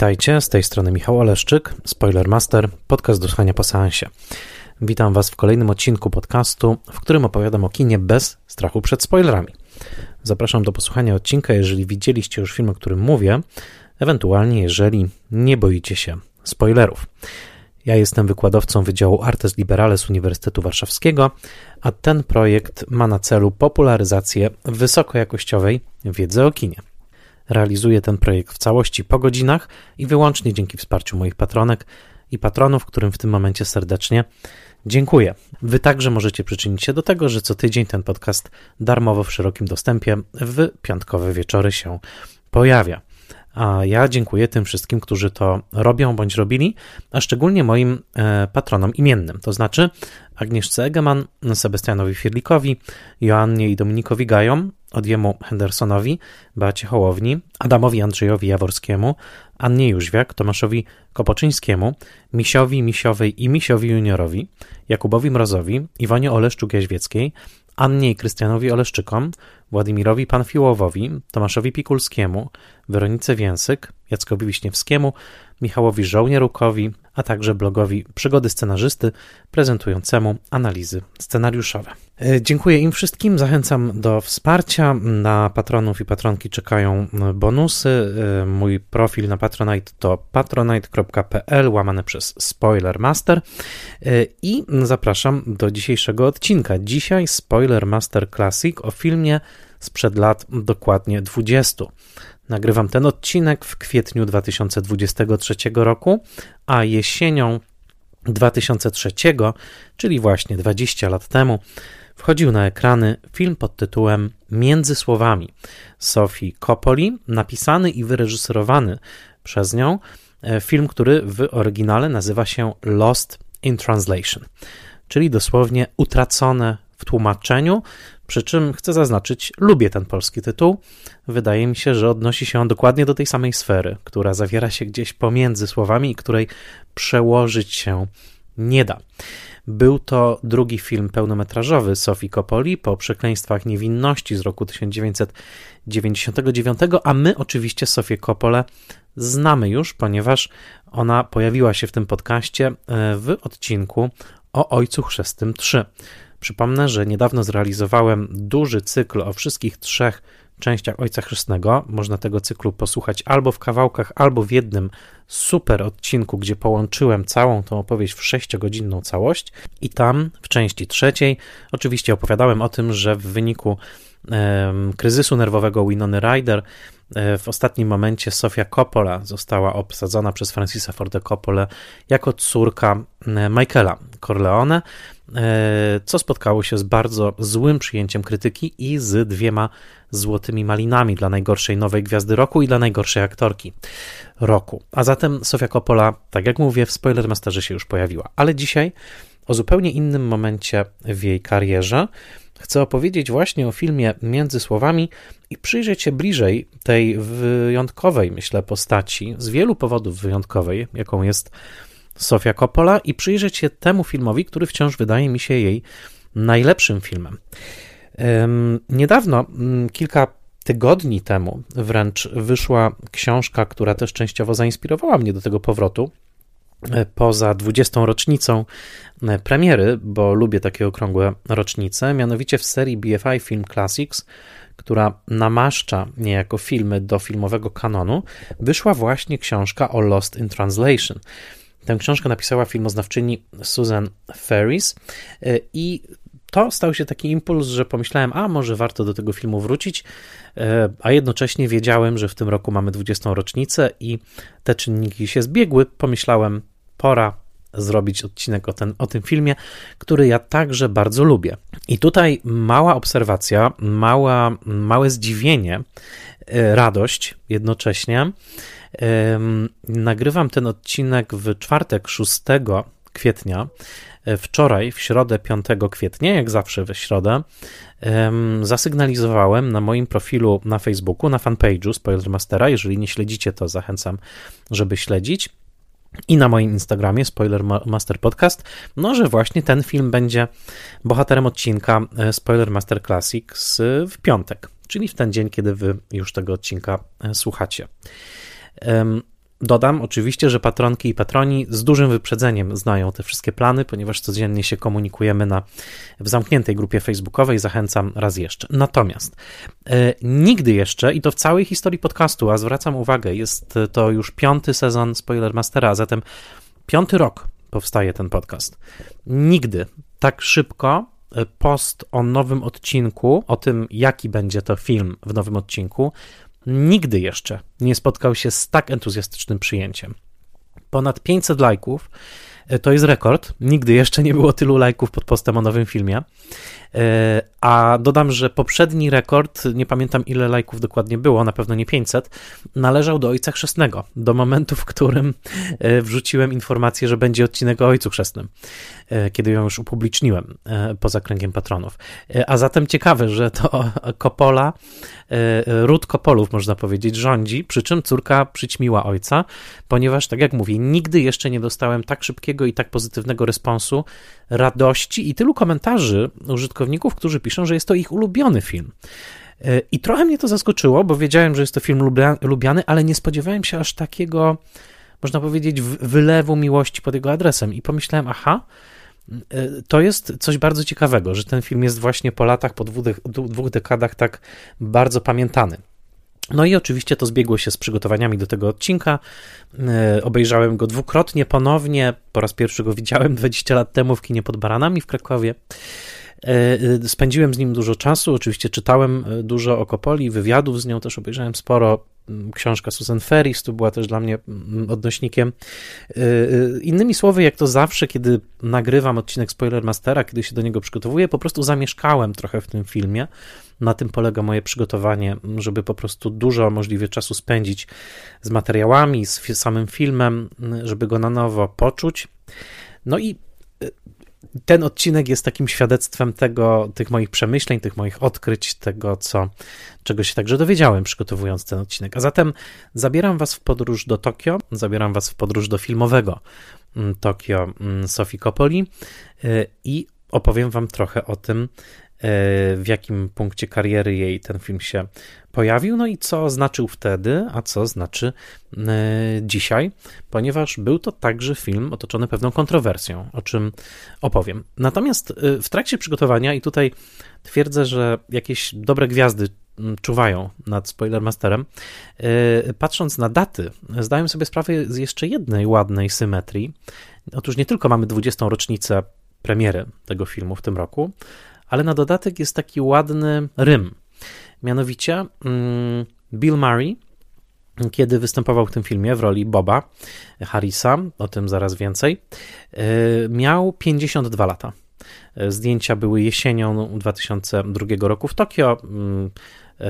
Witajcie, z tej strony Michał Oleszczyk, Spoilermaster, podcast do słuchania po seansie. Witam Was w kolejnym odcinku podcastu, w którym opowiadam o kinie bez strachu przed spoilerami. Zapraszam do posłuchania odcinka, jeżeli widzieliście już film, o którym mówię, ewentualnie jeżeli nie boicie się spoilerów. Ja jestem wykładowcą Wydziału Artes Liberales Uniwersytetu Warszawskiego, a ten projekt ma na celu popularyzację wysokojakościowej wiedzy o kinie. Realizuję ten projekt w całości po godzinach i wyłącznie dzięki wsparciu moich patronek i patronów, którym w tym momencie serdecznie dziękuję. Wy także możecie przyczynić się do tego, że co tydzień ten podcast darmowo w szerokim dostępie w piątkowe wieczory się pojawia. A ja dziękuję tym wszystkim, którzy to robią bądź robili, a szczególnie moim e, patronom imiennym, to znaczy Agnieszce Egeman, Sebastianowi Firlikowi, Joannie i Dominikowi Gajom, Odjemu Hendersonowi, Beacie Hołowni, Adamowi Andrzejowi Jaworskiemu, Annie Jóźwiak, Tomaszowi Kopoczyńskiemu, Misiowi Misiowej i Misiowi Juniorowi, Jakubowi Mrozowi, Iwonie Oleszczuk-Jaźwieckiej, Annie i Krystianowi Oleszczykom, Władimirowi Panfiłowowi, Tomaszowi Pikulskiemu, Weronice Więsyk, Jackowi Wiśniewskiemu, Michałowi Żołnierukowi, a także blogowi Przygody Scenarzysty prezentującemu analizy scenariuszowe. E, dziękuję im wszystkim, zachęcam do wsparcia. Na patronów i patronki czekają bonusy. E, mój profil na Patronite to patronite.pl łamane przez Spoilermaster e, i zapraszam do dzisiejszego odcinka. Dzisiaj Spoilermaster Classic o filmie sprzed lat dokładnie 20. Nagrywam ten odcinek w kwietniu 2023 roku, a jesienią 2003, czyli właśnie 20 lat temu, wchodził na ekrany film pod tytułem Między Słowami Sofii Coppoli, napisany i wyreżyserowany przez nią. E, film, który w oryginale nazywa się Lost in Translation, czyli dosłownie utracone w tłumaczeniu, przy czym chcę zaznaczyć, lubię ten polski tytuł. Wydaje mi się, że odnosi się on dokładnie do tej samej sfery, która zawiera się gdzieś pomiędzy słowami i której przełożyć się nie da. Był to drugi film pełnometrażowy Sofii Coppoli po Przekleństwach Niewinności z roku 1999, a my oczywiście Sofię Coppolę znamy już, ponieważ ona pojawiła się w tym podcaście e, w odcinku o Ojcu Chrzestym 3. Przypomnę, że niedawno zrealizowałem duży cykl o wszystkich trzech częściach Ojca Chrzestnego. Można tego cyklu posłuchać albo w kawałkach, albo w jednym super odcinku, gdzie połączyłem całą tą opowieść w sześciogodzinną całość. I tam w części trzeciej oczywiście opowiadałem o tym, że w wyniku kryzysu nerwowego Winony Ryder w ostatnim momencie Sofia Coppola została obsadzona przez Francisa Forda Coppola jako córka e, Michaela Corleone, e, co spotkało się z bardzo złym przyjęciem krytyki i z dwiema złotymi malinami dla najgorszej nowej gwiazdy roku i dla najgorszej aktorki roku. A zatem Sofia Coppola, tak jak mówię, w Spoilermasterze się już pojawiła. Ale dzisiaj o zupełnie innym momencie w jej karierze, Chcę opowiedzieć właśnie o filmie Między Słowami i przyjrzeć się bliżej tej wyjątkowej, myślę, postaci, z wielu powodów wyjątkowej, jaką jest Sofia Coppola, i przyjrzeć się temu filmowi, który wciąż wydaje mi się jej najlepszym filmem. Niedawno, mm, kilka tygodni temu wręcz, wyszła książka, która też częściowo zainspirowała mnie do tego powrotu poza 20. rocznicą e, premiery, bo lubię takie okrągłe rocznice, mianowicie w serii BFI Film Classics, która namaszcza niejako filmy do filmowego kanonu, wyszła właśnie książka o Lost in Translation. Tę książkę napisała filmoznawczyni Susan Ferris e, i to stał się taki impuls, że pomyślałem, a może warto do tego filmu wrócić, a jednocześnie wiedziałem, że w tym roku mamy 20. rocznicę i te czynniki się zbiegły. Pomyślałem, pora zrobić odcinek o, ten, o tym filmie, który ja także bardzo lubię. I tutaj mała obserwacja, mała, małe zdziwienie, e, radość jednocześnie. Nagrywam ten odcinek w czwartek 6 kwietnia. E, wczoraj, w środę 5 kwietnia, jak zawsze we środę, zasygnalizowałem na moim profilu na Facebooku, na fanpage'u Spoilermastera. Jeżeli nie śledzicie, to zachęcam, żeby śledzić i na moim Instagramie, Spoiler Master Podcast, no, że właśnie ten film będzie bohaterem odcinka e, Spoiler Master Classics w piątek, czyli w ten dzień, kiedy wy już tego odcinka e, słuchacie. Dodam oczywiście, że patronki i patroni z dużym wyprzedzeniem znają te wszystkie plany, ponieważ codziennie się komunikujemy na, w zamkniętej grupie facebookowej. Zachęcam raz jeszcze. Natomiast e, nigdy jeszcze, i to w całej historii podcastu, a zwracam uwagę, jest to już piąty sezon Spoilermastera, a zatem piąty rok powstaje ten podcast. Nigdy tak szybko e, post o nowym odcinku, o tym, jaki będzie to film w nowym odcinku, nigdy jeszcze nie spotkał się z tak entuzjastycznym przyjęciem. Ponad 500 lajków to jest rekord. Nigdy jeszcze nie było tylu lajków pod postem o nowym filmie. E, a dodam, że poprzedni rekord, nie pamiętam ile lajków dokładnie było, na pewno nie 500, należał do Ojca Chrzestnego, do momentu, w którym e, wrzuciłem informację, że będzie odcinek o Ojcu Chrzestnym, e, kiedy ją już upubliczniłem poza kręgiem patronów. A zatem ciekawe, że to Coppola, ród Kopolów, można powiedzieć, rządzi, przy czym córka przyćmiła ojca, ponieważ, tak jak mówię, nigdy jeszcze nie dostałem tak szybkiego i tak pozytywnego responsu, radości i tylu komentarzy użytkowników, którzy piszą, że jest to ich ulubiony film. E, I trochę mnie to zaskoczyło, bo wiedziałem, że jest to film lubiany, ale nie spodziewałem się aż takiego, można powiedzieć, wylewu miłości pod jego adresem. I pomyślałem, aha, e, to jest coś bardzo ciekawego, że ten film jest właśnie po latach, po dwóch dekadach tak bardzo pamiętany. No i oczywiście to zbiegło się z przygotowaniami do tego odcinka. E, obejrzałem go dwukrotnie, ponownie. Po raz pierwszy go widziałem 20 lat temu w kinie pod Baranami w Krakowie. E, e, spędziłem z nim dużo czasu, oczywiście czytałem dużo o Kopoli, wywiadów z nią też obejrzałem sporo. Książka Susan Ferris tu była też dla mnie odnośnikiem. Innymi słowy, jak to zawsze, kiedy nagrywam odcinek Spoilermastera, kiedy się do niego przygotowuję, po prostu zamieszkałem trochę w tym filmie na tym polega moje przygotowanie, żeby po prostu dużo możliwie czasu spędzić z materiałami, z samym filmem, żeby go na nowo poczuć. No i y, ten odcinek jest takim świadectwem tego, tych moich przemyśleń, tych moich odkryć, tego, co, czego się także dowiedziałem, przygotowując ten odcinek. A zatem zabieram Was w podróż do Tokio, zabieram Was w podróż do filmowego mm, Tokio mm, Sofii Coppoli y, i opowiem Wam trochę o tym, w jakim punkcie kariery jej ten film się pojawił, no i co znaczył wtedy, a co znaczy e, dzisiaj, ponieważ był to także film otoczony pewną kontrowersją, o czym opowiem. Natomiast e, w trakcie przygotowania, i tutaj twierdzę, że jakieś dobre gwiazdy czuwają nad Spoilermasterem, e, patrząc na daty, zdałem sobie sprawę z jeszcze jednej ładnej symetrii. Otóż nie tylko mamy 20. rocznicę premiery tego filmu w tym roku, ale na dodatek jest taki ładny rym. Mianowicie mm, Bill Murray, kiedy występował w tym filmie w roli Boba Harrisa, o tym zaraz więcej, y, miał 52 lata. Zdjęcia były jesienią 2002 roku w Tokio. Y,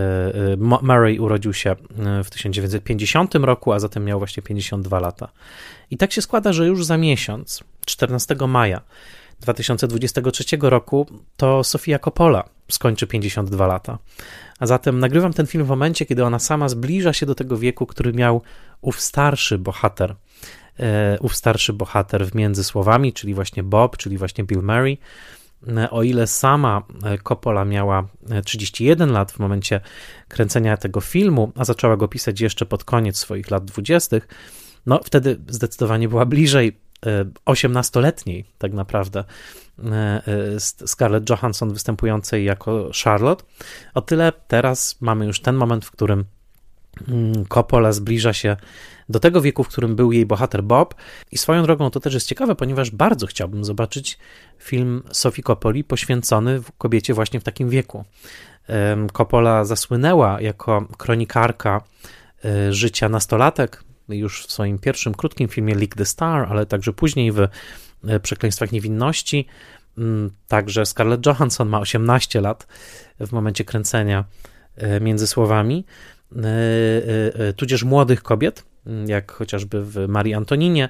y, Murray urodził się w 1950 roku, a zatem miał właśnie 52 lata. I tak się składa, że już za miesiąc, 14 maja, 2023 roku, to Sofia Coppola skończy 52 lata. A zatem nagrywam ten film w momencie, kiedy ona sama zbliża się do tego wieku, który miał ów starszy bohater. E, ów starszy bohater w między słowami, czyli właśnie Bob, czyli właśnie Bill Murray. E, o ile sama e, Coppola miała 31 lat w momencie kręcenia tego filmu, a zaczęła go pisać jeszcze pod koniec swoich lat 20., no wtedy zdecydowanie była bliżej 18-letniej tak naprawdę e, e, Scarlett Johansson występującej jako Charlotte. O tyle teraz mamy już ten moment, w którym mm, Coppola zbliża się do tego wieku, w którym był jej bohater Bob. I swoją drogą to też jest ciekawe, ponieważ bardzo chciałbym zobaczyć film Sofii Coppoli poświęcony kobiecie właśnie w takim wieku. Coppola zasłynęła jako kronikarka e, życia nastolatek, już w swoim pierwszym krótkim filmie Leak the Star, ale także później w e, Przekleństwach Niewinności. Mm, także Scarlett Johansson ma 18 lat w momencie kręcenia e, między słowami, e, tudzież młodych kobiet, mm, jak chociażby w Marii Antoninie,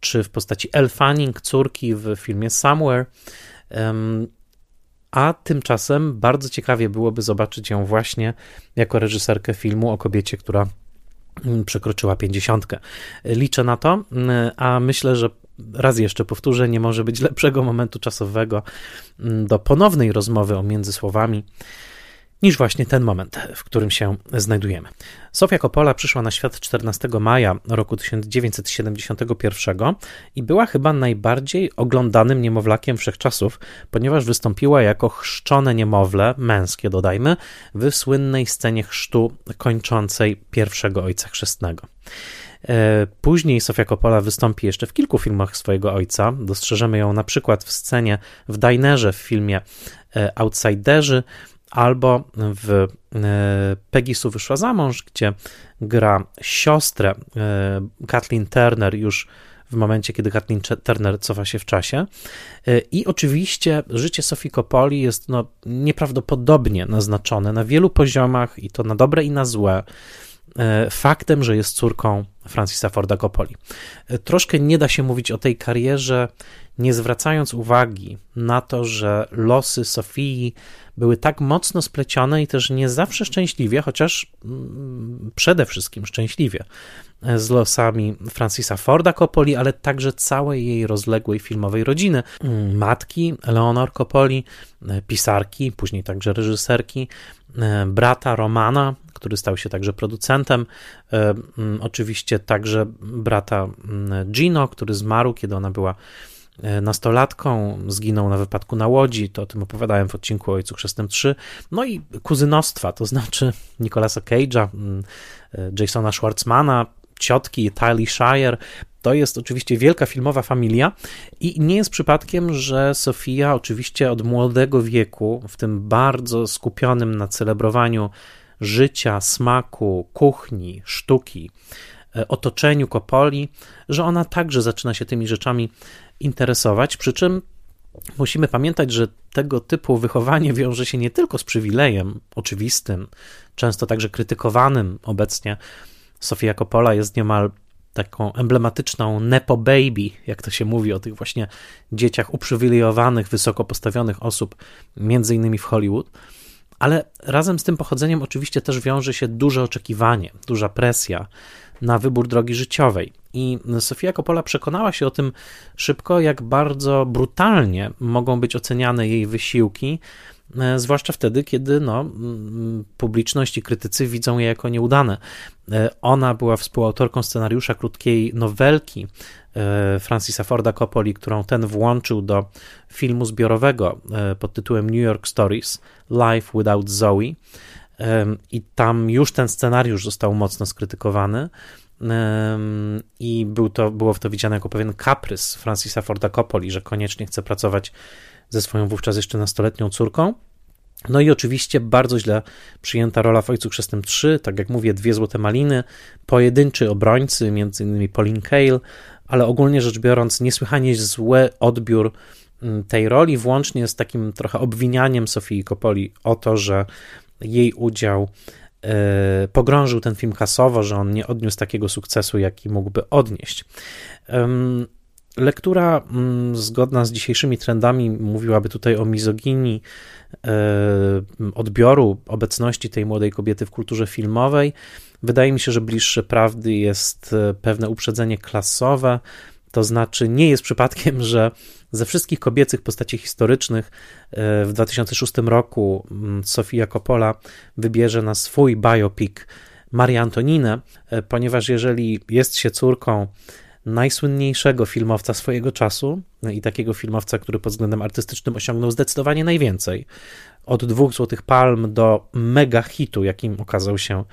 czy w postaci Elle Fanning, córki w filmie Somewhere. A tymczasem bardzo ciekawie byłoby zobaczyć ją właśnie jako reżyserkę filmu o kobiecie, która przekroczyła pięćdziesiątkę. Liczę na to, a myślę, że raz jeszcze powtórzę, nie może być lepszego momentu czasowego do ponownej rozmowy o między słowami niż właśnie ten moment, w którym się znajdujemy. Sofia Coppola przyszła na świat 14 maja roku 1971 i była chyba najbardziej oglądanym niemowlakiem wszechczasów, ponieważ wystąpiła jako chrzczone niemowlę, męskie dodajmy, w słynnej scenie chrztu kończącej pierwszego ojca chrzestnego. E, później Sofia Coppola wystąpi jeszcze w kilku filmach swojego ojca. Dostrzeżemy ją na przykład w scenie w Dinerze w filmie e, Outsiderzy albo w e, Peggy Sue wyszła za mąż, gdzie gra siostrę Kathleen Turner już w momencie, kiedy Kathleen Turner cofa się w czasie. I oczywiście życie Sofii Coppoli jest no, nieprawdopodobnie naznaczone na wielu poziomach i to na dobre i na złe. E, faktem, że jest córką Francisa Forda Coppoli. E, troszkę nie da się mówić o tej karierze, nie zwracając uwagi na to, że losy Sofii były tak mocno splecione i też nie zawsze szczęśliwie, chociaż mm, przede wszystkim szczęśliwie, e, z losami Francisa Forda Coppoli, ale także całej jej rozległej filmowej rodziny. Mm, matki Leonor Coppoli, pisarki, później także reżyserki, brata Romana, który stał się także producentem. E, oczywiście także brata Gino, który zmarł, kiedy ona była e, nastolatką, zginął na wypadku na łodzi, to o tym opowiadałem w odcinku Ojcu Chrzestnym 3. No i kuzynostwa, to znaczy Nicolasa Cage'a, e, Jasona Schwartzmana, ciotki Tylee Shire. To jest oczywiście wielka filmowa familia i nie jest przypadkiem, że Sofia oczywiście od młodego wieku, w tym bardzo skupionym na celebrowaniu życia, smaku, kuchni, sztuki, e, otoczeniu Kopoli, że ona także zaczyna się tymi rzeczami interesować, przy czym musimy pamiętać, że tego typu wychowanie wiąże się nie tylko z przywilejem oczywistym, często także krytykowanym obecnie. Sofia Coppola jest niemal taką emblematyczną nepo baby, jak to się mówi o tych właśnie dzieciach uprzywilejowanych, wysoko postawionych osób, między innymi w Hollywood ale razem z tym pochodzeniem oczywiście też wiąże się duże oczekiwanie, duża presja na wybór drogi życiowej. I Sofia Coppola przekonała się o tym szybko, jak bardzo brutalnie mogą być oceniane jej wysiłki, e, zwłaszcza wtedy, kiedy no, publiczność i krytycy widzą je jako nieudane. E, ona była współautorką scenariusza krótkiej nowelki E, Francisa Forda Coppoli, którą ten włączył do filmu zbiorowego pod tytułem New York Stories Life Without Zoe. I tam już ten scenariusz został mocno skrytykowany. I był to, było w to widziane jako pewien kaprys Francisa Forda Coppoli, że koniecznie chce pracować ze swoją wówczas jeszcze nastoletnią córką. No i oczywiście bardzo źle przyjęta rola w Ojcu Chrzestnym 3, tak jak mówię, dwie złote maliny, pojedynczy obrońcy, innymi Pauline Kael, ale ogólnie rzecz biorąc, niesłychanie zły odbiór mm, tej roli, włącznie z takim trochę obwinianiem Sofii Coppoli o to, że jej udział e, pogrążył ten film kasowo, że on nie odniósł takiego sukcesu, jaki mógłby odnieść. Lektura mm, zgodna z dzisiejszymi trendami mówiłaby tutaj o mizoginii e, odbioru obecności tej młodej kobiety w kulturze filmowej. Wydaje mi się, że bliższe prawdy jest e, pewne uprzedzenie klasowe, to znaczy nie jest przypadkiem, że ze wszystkich kobiecych postaci historycznych e, w 2006 roku mm, Sofia Coppola wybierze na swój biopic Marię Antoninę, ponieważ jeżeli jest się córką najsłynniejszego filmowca swojego czasu i takiego filmowca, który pod względem artystycznym osiągnął zdecydowanie najwięcej. Od dwóch złotych palm do mega hitu, jakim okazał się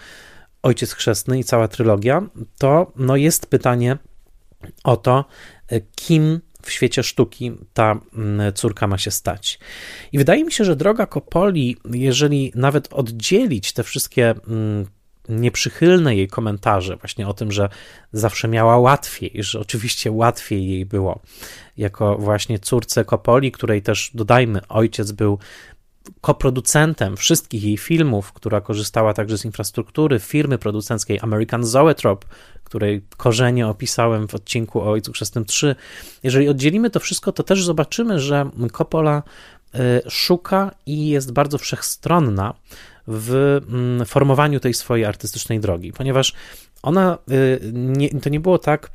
Ojciec Chrzestny i cała trylogia, to no jest pytanie o to, kim w świecie sztuki ta córka ma się stać. I wydaje mi się, że droga Kopoli, jeżeli nawet oddzielić te wszystkie nieprzychylne jej komentarze właśnie o tym, że zawsze miała łatwiej, że oczywiście łatwiej jej było. Jako właśnie córce Kopoli, której też dodajmy, ojciec był koproducentem wszystkich jej filmów, która korzystała także z infrastruktury firmy producenckiej American Zoetrope, której korzenie opisałem w odcinku o Ojcu Chrzestnym 3. Jeżeli oddzielimy to wszystko, to też zobaczymy, że Coppola y, szuka i jest bardzo wszechstronna w mm, formowaniu tej swojej artystycznej drogi, ponieważ ona, y, nie, to nie było tak,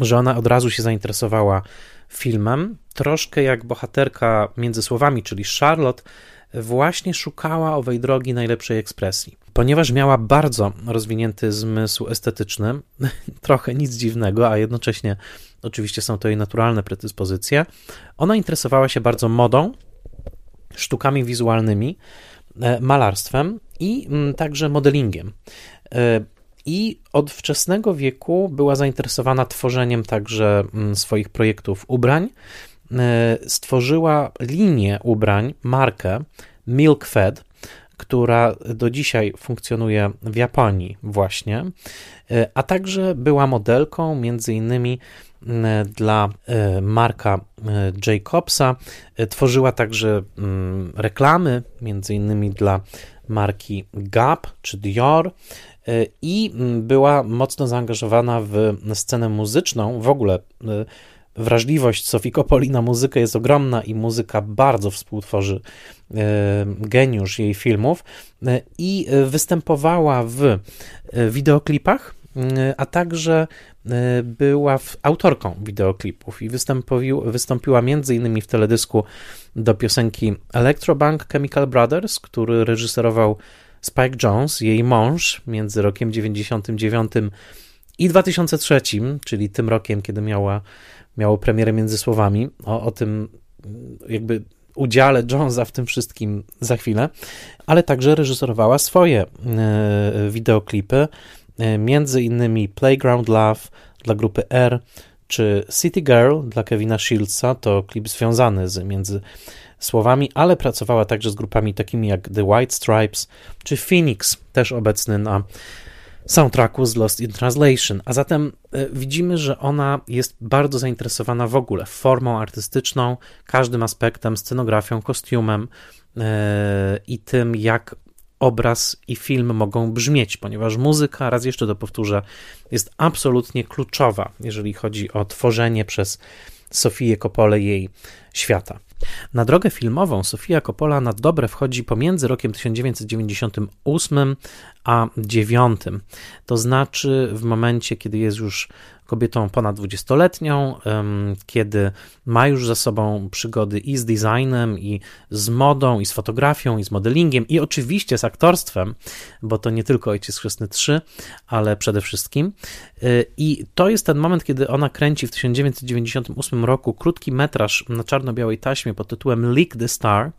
że ona od razu się zainteresowała filmem, troszkę jak bohaterka między słowami, czyli Charlotte, właśnie szukała owej drogi najlepszej ekspresji. Ponieważ miała bardzo rozwinięty zmysł estetyczny, trochę nic dziwnego, a jednocześnie oczywiście są to jej naturalne predyspozycje, ona interesowała się bardzo modą, sztukami wizualnymi, e, malarstwem i mm, także modelingiem. E, I od wczesnego wieku była zainteresowana tworzeniem także mm, swoich projektów ubrań. E, stworzyła linię ubrań, markę Milk Fed, która do dzisiaj funkcjonuje w Japonii właśnie, a także była modelką między innymi dla e, Marka e, Jacobsa. E, tworzyła także mm, reklamy, między innymi dla marki Gap czy Dior i mm, była mocno zaangażowana w scenę muzyczną. W ogóle wrażliwość Sofii Coppoli na muzykę jest ogromna i muzyka bardzo współtworzy geniusz jej filmów i występowała w wideoklipach, a także E, była autorką wideoklipów i wystąpiła m.in. w teledysku do piosenki Electrobank Chemical Brothers, który reżyserował Spike Jones, jej mąż, między rokiem 99 i 2003, czyli tym rokiem, kiedy miała, miało premierę między słowami. O, o tym jakby udziale Jonesa w tym wszystkim za chwilę, ale także reżyserowała swoje e, wideoklipy. E, między innymi Playground Love dla grupy R, czy City Girl dla Kevina Shieldsa, to klip związany z między słowami, ale pracowała także z grupami takimi jak The White Stripes, czy Phoenix, też obecny na soundtracku z Lost in Translation. A zatem e, widzimy, że ona jest bardzo zainteresowana w ogóle formą artystyczną, każdym aspektem, scenografią, kostiumem e, i tym, jak obraz i film mogą brzmieć, ponieważ muzyka, raz jeszcze to powtórzę, jest absolutnie kluczowa, jeżeli chodzi o tworzenie przez Sofię Coppolę jej świata. Na drogę filmową Sofia Coppola na dobre wchodzi pomiędzy rokiem 1998 a 9. To znaczy w momencie, kiedy jest już kobietą ponad 20-letnią, kiedy ma już za sobą przygody i z designem, i z modą, i z fotografią, i z modelingiem, i oczywiście z aktorstwem, bo to nie tylko Ojciec Chrzestny 3, ale przede wszystkim. Y, I to jest ten moment, kiedy ona kręci w 1998 roku krótki metraż na czarno-białej taśmie pod tytułem Leak the Star,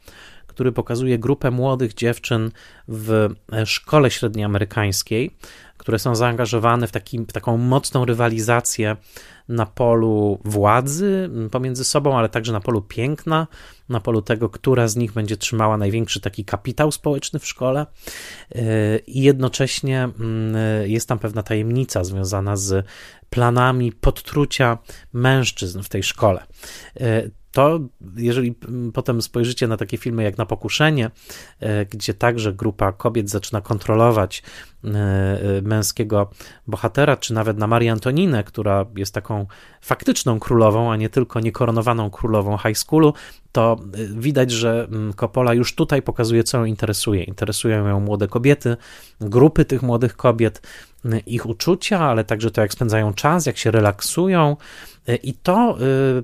który pokazuje grupę młodych dziewczyn w e, szkole średniej amerykańskiej, które są zaangażowane w, taki, w taką mocną rywalizację na polu władzy pomiędzy sobą, ale także na polu piękna, na polu tego, która z nich będzie trzymała największy taki kapitał społeczny w szkole. E, I jednocześnie jest tam pewna tajemnica związana z planami podtrucia mężczyzn w tej szkole. To, jeżeli potem spojrzycie na takie filmy jak Na Pokuszenie, e, gdzie także grupa kobiet zaczyna kontrolować e, e, męskiego bohatera, czy nawet na Marię Antoninę, która jest taką faktyczną królową, a nie tylko niekoronowaną królową high schoolu, to widać, że Coppola już tutaj pokazuje, co ją interesuje. Interesują ją młode kobiety, grupy tych młodych kobiet, ich uczucia, ale także to, jak spędzają czas, jak się relaksują. I to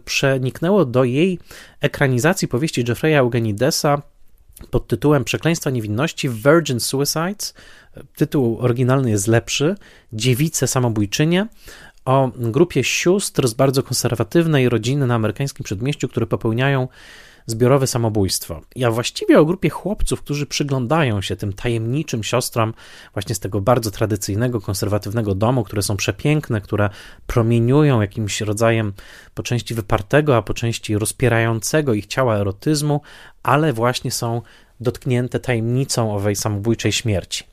przeniknęło do jej ekranizacji powieści Jeffrey'a Eugenidesa pod tytułem Przekleństwa niewinności Virgin Suicides. Tytuł oryginalny jest lepszy. Dziewice samobójczynie o grupie sióstr z bardzo konserwatywnej rodziny na amerykańskim przedmieściu, które popełniają zbiorowe samobójstwo. Ja właściwie o grupie chłopców, którzy przyglądają się tym tajemniczym siostrom właśnie z tego bardzo tradycyjnego, konserwatywnego domu, które są przepiękne, które promieniują jakimś rodzajem po części wypartego, a po części rozpierającego ich ciała erotyzmu, ale właśnie są dotknięte tajemnicą owej samobójczej śmierci.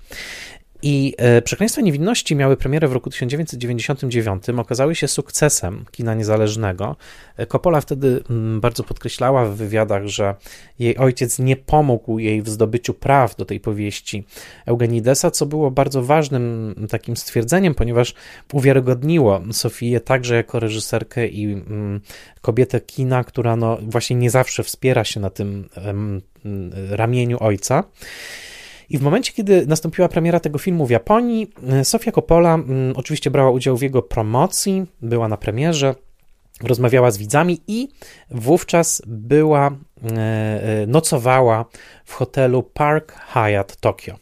I e, Przekleństwa Niewinności miały premierę w roku 1999, okazały się sukcesem kina niezależnego. E, Coppola wtedy mm, bardzo podkreślała w wywiadach, że jej ojciec nie pomógł jej w zdobyciu praw do tej powieści Eugenidesa, co było bardzo ważnym takim stwierdzeniem, ponieważ uwiarygodniło Sofię także jako reżyserkę i mm, kobietę kina, która no właśnie nie zawsze wspiera się na tym ramieniu ojca. I w momencie, kiedy nastąpiła premiera tego filmu w Japonii, e, Sofia Coppola mm, oczywiście brała udział w jego promocji, była na premierze. rozmawiała z widzami i wówczas była, nocowała w hotelu Park Hyatt Tokio.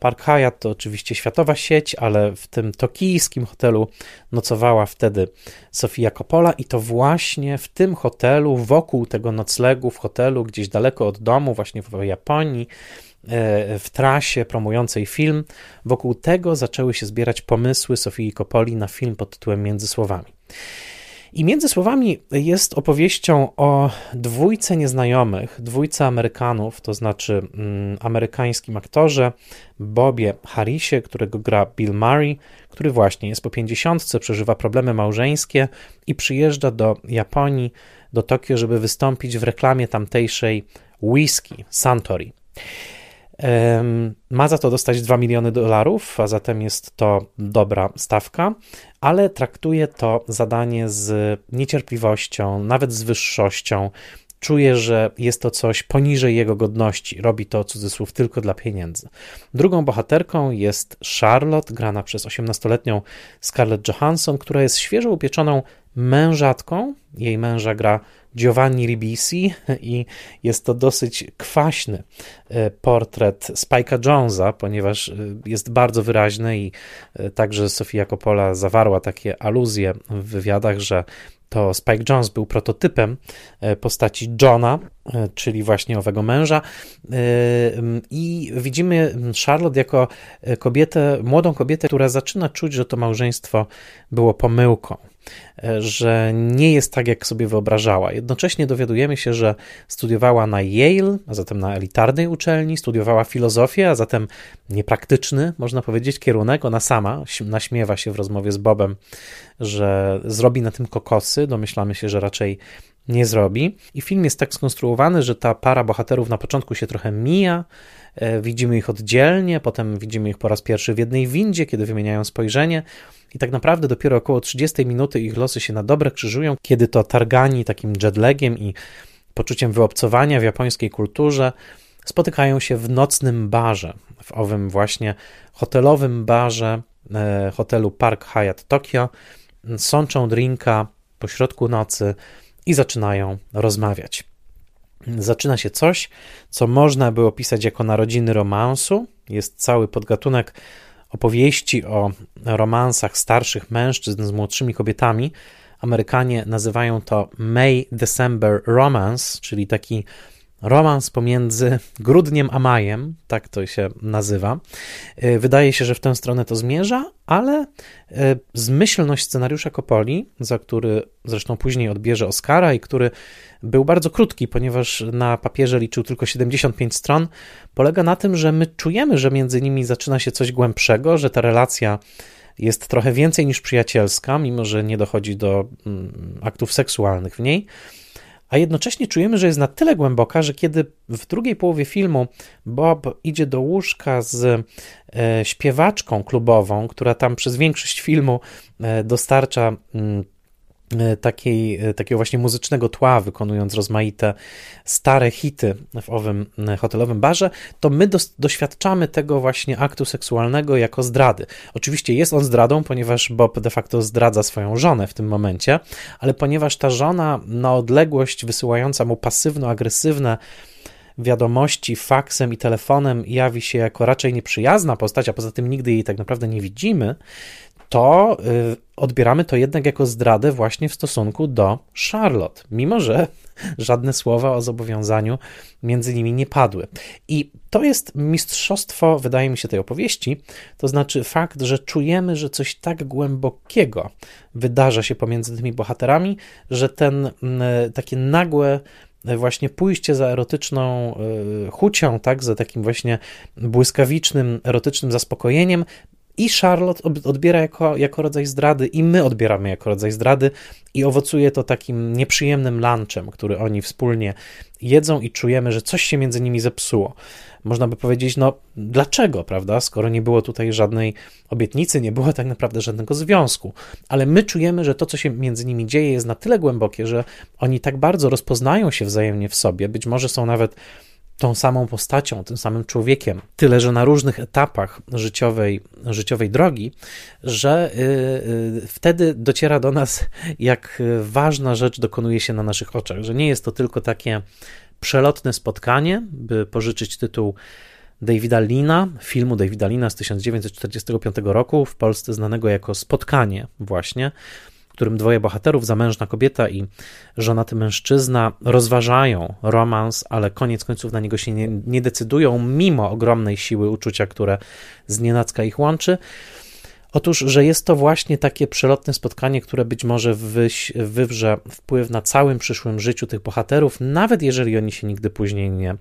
Park Hyatt to oczywiście światowa sieć, ale w tym tokijskim hotelu nocowała wtedy Sofia Coppola i to właśnie w tym hotelu, wokół tego noclegu w hotelu, gdzieś daleko od domu, właśnie w Japonii, e, w trasie promującej film, wokół tego zaczęły się zbierać pomysły Sofii Coppoli na film pod tytułem Między Słowami. I między słowami jest opowieścią o dwójce nieznajomych, dwójce Amerykanów, to znaczy mm, amerykańskim aktorze Bobie Harrisie, którego gra Bill Murray, który właśnie jest po pięćdziesiątce, przeżywa problemy małżeńskie i przyjeżdża do Japonii, do Tokio, żeby wystąpić w reklamie tamtejszej whisky Santori. Ma za to dostać 2 miliony dolarów, a zatem jest to dobra stawka, ale traktuje to zadanie z niecierpliwością, nawet z wyższością. Czuje, że jest to coś poniżej jego godności. Robi to cudzysłów tylko dla pieniędzy. Drugą bohaterką jest Charlotte, grana przez 18-letnią Scarlett Johansson, która jest świeżo upieczoną mężatką. Jej męża gra Giovanni Ribisi i jest to dosyć kwaśny e, portret Spike'a Jonesa, ponieważ e, jest bardzo wyraźny i e, także Sofia Coppola zawarła takie aluzje w wywiadach, że to Spike Jones był prototypem postaci Johna, czyli właśnie owego męża. I widzimy Charlotte jako kobietę, młodą kobietę, która zaczyna czuć, że to małżeństwo było pomyłką że nie jest tak, jak sobie wyobrażała. Jednocześnie dowiadujemy się, że studiowała na Yale, a zatem na elitarnej uczelni, studiowała filozofię, a zatem niepraktyczny, można powiedzieć, kierunek. Ona sama naśmiewa się w rozmowie z Bobem, że zrobi na tym kokosy. Domyślamy się, że raczej nie zrobi. I film jest tak skonstruowany, że ta para bohaterów na początku się trochę mija, widzimy ich oddzielnie, potem widzimy ich po raz pierwszy w jednej windzie, kiedy wymieniają spojrzenie. I tak naprawdę dopiero około 30 minuty ich losy się na dobre krzyżują, kiedy to targani takim jetlegiem i poczuciem wyobcowania w japońskiej kulturze spotykają się w nocnym barze, w owym właśnie hotelowym barze e, hotelu Park Hyatt Tokio, sączą drinka po środku nocy i zaczynają rozmawiać. Zaczyna się coś, co można by opisać jako narodziny romansu. Jest cały podgatunek opowieści o romansach starszych mężczyzn z młodszymi kobietami. Amerykanie nazywają to May December Romance, czyli taki romans pomiędzy grudniem a majem, tak to się nazywa. E, wydaje się, że w tę stronę to zmierza, ale e, zmyślność scenariusza Kopoli, za który zresztą później odbierze Oscara i który był bardzo krótki, ponieważ na papierze liczył tylko 75 stron, polega na tym, że my czujemy, że między nimi zaczyna się coś głębszego, że ta relacja jest trochę więcej niż przyjacielska, mimo że nie dochodzi do mm, aktów seksualnych w niej a jednocześnie czujemy, że jest na tyle głęboka, że kiedy w drugiej połowie filmu Bob idzie do łóżka z e, śpiewaczką klubową, która tam przez większość filmu e, dostarcza. E, takiej, e, takiego właśnie muzycznego tła, wykonując rozmaite stare hity w owym e, hotelowym barze, to my dos, doświadczamy tego właśnie aktu seksualnego jako zdrady. Oczywiście jest on zdradą, ponieważ Bob de facto zdradza swoją żonę w tym momencie, ale ponieważ ta żona na odległość wysyłająca mu pasywno-agresywne wiadomości faksem i telefonem jawi się jako raczej nieprzyjazna postać, a poza tym nigdy jej tak naprawdę nie widzimy, to y, odbieramy to jednak jako zdradę właśnie w stosunku do Charlotte, mimo że żadne słowa o zobowiązaniu między nimi nie padły. I to jest mistrzostwo, wydaje mi się, tej opowieści, to znaczy fakt, że czujemy, że coś tak głębokiego wydarza się pomiędzy tymi bohaterami, że ten takie nagłe właśnie pójście za erotyczną y, chucią, tak, za takim właśnie błyskawicznym, erotycznym zaspokojeniem i Charlotte odbiera jako, jako rodzaj zdrady, i my odbieramy jako rodzaj zdrady, i owocuje to takim nieprzyjemnym lunchem, który oni wspólnie jedzą, i czujemy, że coś się między nimi zepsuło. Można by powiedzieć, no dlaczego, prawda? Skoro nie było tutaj żadnej obietnicy, nie było tak naprawdę żadnego związku, ale my czujemy, że to, co się między nimi dzieje, jest na tyle głębokie, że oni tak bardzo rozpoznają się wzajemnie w sobie, być może są nawet tą samą postacią, tym samym człowiekiem, tyle że na różnych etapach życiowej, życiowej drogi, że yy, wtedy dociera do nas, jak ważna rzecz dokonuje się na naszych oczach, że nie jest to tylko takie przelotne spotkanie, by pożyczyć tytuł Davida Lina, filmu Davida Lina z 1945 roku, w Polsce znanego jako Spotkanie, właśnie, w którym dwoje bohaterów, zamężna kobieta i żonaty mężczyzna, rozważają romans, ale koniec końców na niego się nie, nie decydują, mimo ogromnej siły uczucia, które znienacka ich łączy. Otóż, że jest to właśnie takie przelotne spotkanie, które być może wyś, wywrze wpływ na całym przyszłym życiu tych bohaterów, nawet jeżeli oni się nigdy później nie,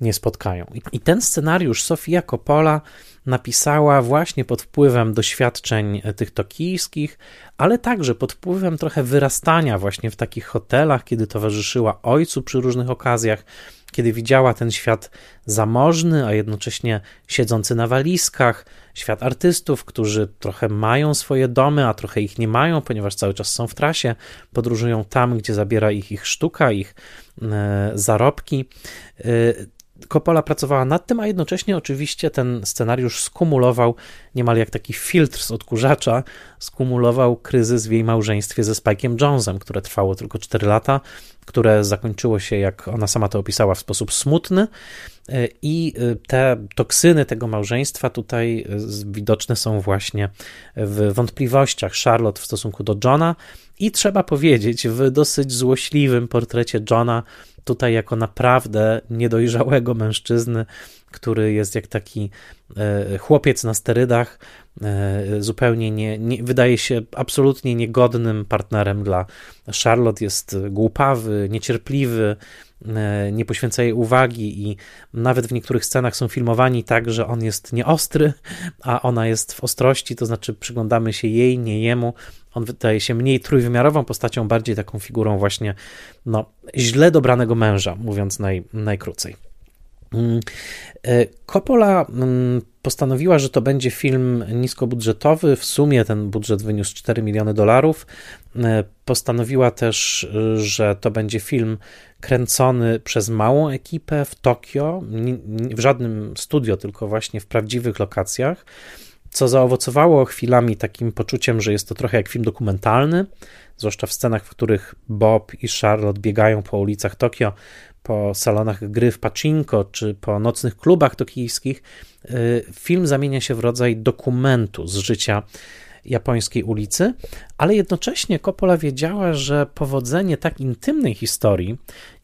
nie spotkają. I ten scenariusz Sofia Coppola napisała właśnie pod wpływem doświadczeń tych tokijskich, ale także pod wpływem trochę wyrastania właśnie w takich hotelach, kiedy towarzyszyła ojcu przy różnych okazjach, kiedy widziała ten świat zamożny, a jednocześnie siedzący na walizkach, świat artystów, którzy trochę mają swoje domy, a trochę ich nie mają, ponieważ cały czas są w trasie, podróżują tam, gdzie zabiera ich ich sztuka, ich e, zarobki. Coppola pracowała nad tym, a jednocześnie oczywiście ten scenariusz skumulował niemal jak taki filtr z odkurzacza, skumulował kryzys w jej małżeństwie ze Spike'em Jonesem, które trwało tylko 4 lata, które zakończyło się, jak ona sama to opisała, w sposób smutny. I te toksyny tego małżeństwa tutaj widoczne są właśnie w wątpliwościach Charlotte w stosunku do Johna i trzeba powiedzieć, w dosyć złośliwym portrecie Johna, tutaj jako naprawdę niedojrzałego mężczyzny, który jest jak taki e, chłopiec na sterydach, e, zupełnie nie, nie, wydaje się absolutnie niegodnym partnerem dla. Charlotte, jest głupawy, niecierpliwy, nie poświęca jej uwagi i nawet w niektórych scenach są filmowani tak, że on jest nieostry, a ona jest w ostrości, to znaczy przyglądamy się jej, nie jemu, on wydaje się mniej trójwymiarową postacią, bardziej taką figurą właśnie no, źle dobranego męża, mówiąc naj, najkrócej. Mm, e, Coppola mm, postanowiła, że to będzie film niskobudżetowy. W sumie ten budżet wyniósł 4 miliony dolarów. E, postanowiła też, że to będzie film kręcony przez małą ekipę w Tokio, w żadnym studio, tylko właśnie w prawdziwych lokacjach co zaowocowało chwilami takim poczuciem, że jest to trochę jak film dokumentalny, zwłaszcza w scenach, w których Bob i Charlotte biegają po ulicach Tokio, po salonach gry w pachinko czy po nocnych klubach tokijskich. Y, film zamienia się w rodzaj dokumentu z życia japońskiej ulicy, ale jednocześnie Coppola wiedziała, że powodzenie tak intymnej historii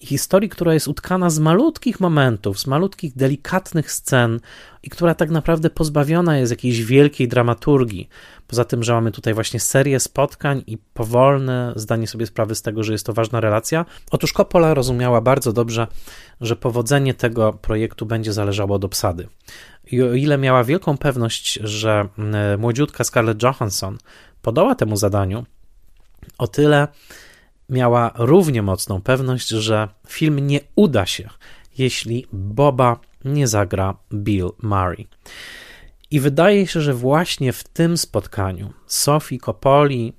historii, która jest utkana z malutkich momentów, z malutkich, delikatnych scen i która tak naprawdę pozbawiona jest jakiejś wielkiej dramaturgii, poza tym, że mamy tutaj właśnie serię spotkań i powolne zdanie sobie sprawy z tego, że jest to ważna relacja. Otóż Coppola rozumiała bardzo dobrze, że powodzenie tego projektu będzie zależało od obsady. I o ile miała wielką pewność, że młodziutka Scarlett Johansson podoła temu zadaniu, o tyle miała równie mocną pewność, że film nie uda się, jeśli Boba nie zagra Bill Murray. I wydaje się, że właśnie w tym spotkaniu Sophie Coppoli,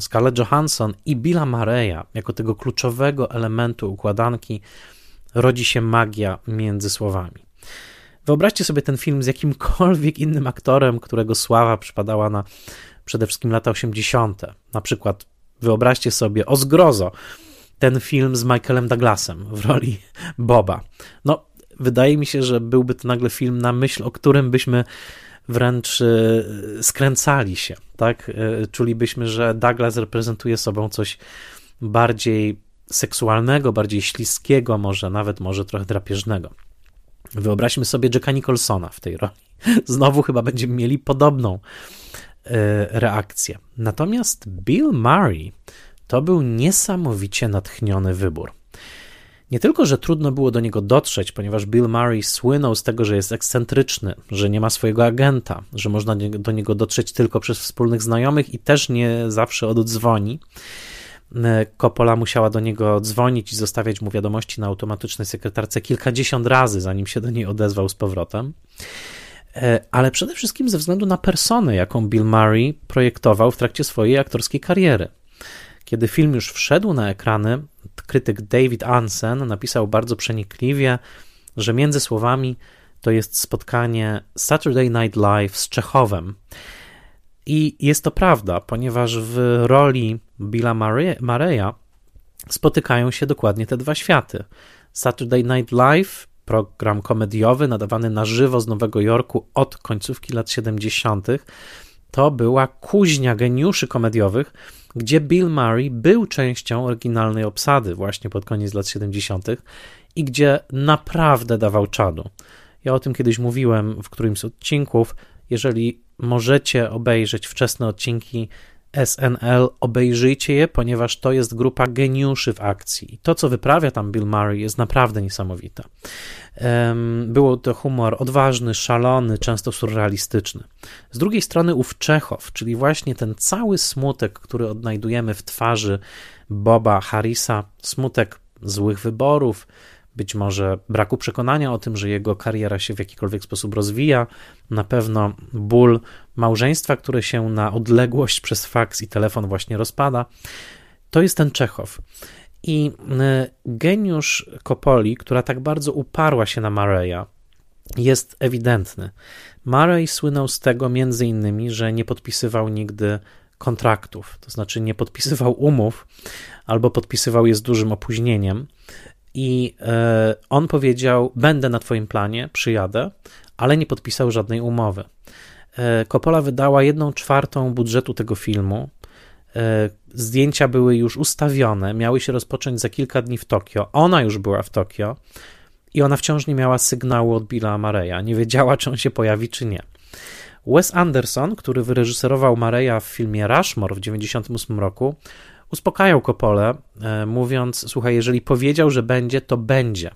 Scarlett Johansson i Billa Murray'a jako tego kluczowego elementu układanki rodzi się magia między słowami. Wyobraźcie sobie ten film z jakimkolwiek innym aktorem, którego sława przypadała na przede wszystkim lata 80. Na przykład wyobraźcie sobie o zgrozo ten film z Michaelem Douglasem w roli Boba. No, wydaje mi się, że byłby to nagle film na myśl, o którym byśmy wręcz e, skręcali się, tak? E, czulibyśmy, że Douglas reprezentuje sobą coś bardziej seksualnego, bardziej śliskiego, może nawet może trochę drapieżnego. Wyobraźmy sobie Jacka Nicholsona w tej roli. Znowu chyba będziemy mieli podobną e, reakcję. Natomiast Bill Murray to był niesamowicie natchniony wybór. Nie tylko, że trudno było do niego dotrzeć, ponieważ Bill Murray słynął z tego, że jest ekscentryczny, że nie ma swojego agenta, że można do niego dotrzeć tylko przez wspólnych znajomych i też nie zawsze oddzwoni. E, Coppola musiała do niego dzwonić i zostawiać mu wiadomości na automatycznej sekretarce kilkadziesiąt razy, zanim się do niej odezwał z powrotem. E, ale przede wszystkim ze względu na personę, jaką Bill Murray projektował w trakcie swojej aktorskiej kariery. Kiedy film już wszedł na ekrany, krytyk David Ansen napisał bardzo przenikliwie, że między słowami to jest spotkanie Saturday Night Live z Czechowem. I jest to prawda, ponieważ w roli Billa Mareya spotykają się dokładnie te dwa światy. Saturday Night Live, program komediowy nadawany na żywo z Nowego Jorku od końcówki lat 70., to była kuźnia geniuszy komediowych, gdzie Bill Murray był częścią oryginalnej obsady właśnie pod koniec lat 70. i gdzie naprawdę dawał czadu. Ja o tym kiedyś mówiłem w którymś z odcinków. Jeżeli możecie obejrzeć wczesne odcinki SNL, obejrzyjcie je, ponieważ to jest grupa geniuszy w akcji. I to, co wyprawia tam Bill Murray, jest naprawdę niesamowite. Było to humor odważny, szalony, często surrealistyczny. Z drugiej strony ów Czechow, czyli właśnie ten cały smutek, który odnajdujemy w twarzy Boba Harrisa, smutek złych wyborów, być może braku przekonania o tym, że jego kariera się w jakikolwiek sposób rozwija, na pewno ból małżeństwa, które się na odległość przez faks i telefon właśnie rozpada. To jest ten Czechow. I y, geniusz Kopoli, która tak bardzo uparła się na Mareya, jest ewidentny. Murray słynął z tego między innymi, że nie podpisywał nigdy kontraktów, to znaczy nie podpisywał umów albo podpisywał je z dużym opóźnieniem. I e, on powiedział: Będę na Twoim planie, przyjadę, ale nie podpisał żadnej umowy. E, Coppola wydała jedną czwartą budżetu tego filmu. E, zdjęcia były już ustawione, miały się rozpocząć za kilka dni w Tokio. Ona już była w Tokio i ona wciąż nie miała sygnału od Billa Mareya. Nie wiedziała, czy on się pojawi, czy nie. Wes Anderson, który wyreżyserował Mareya w filmie Rushmore w 1998 roku, uspokajał Kopole, mówiąc: Słuchaj, jeżeli powiedział, że będzie, to będzie,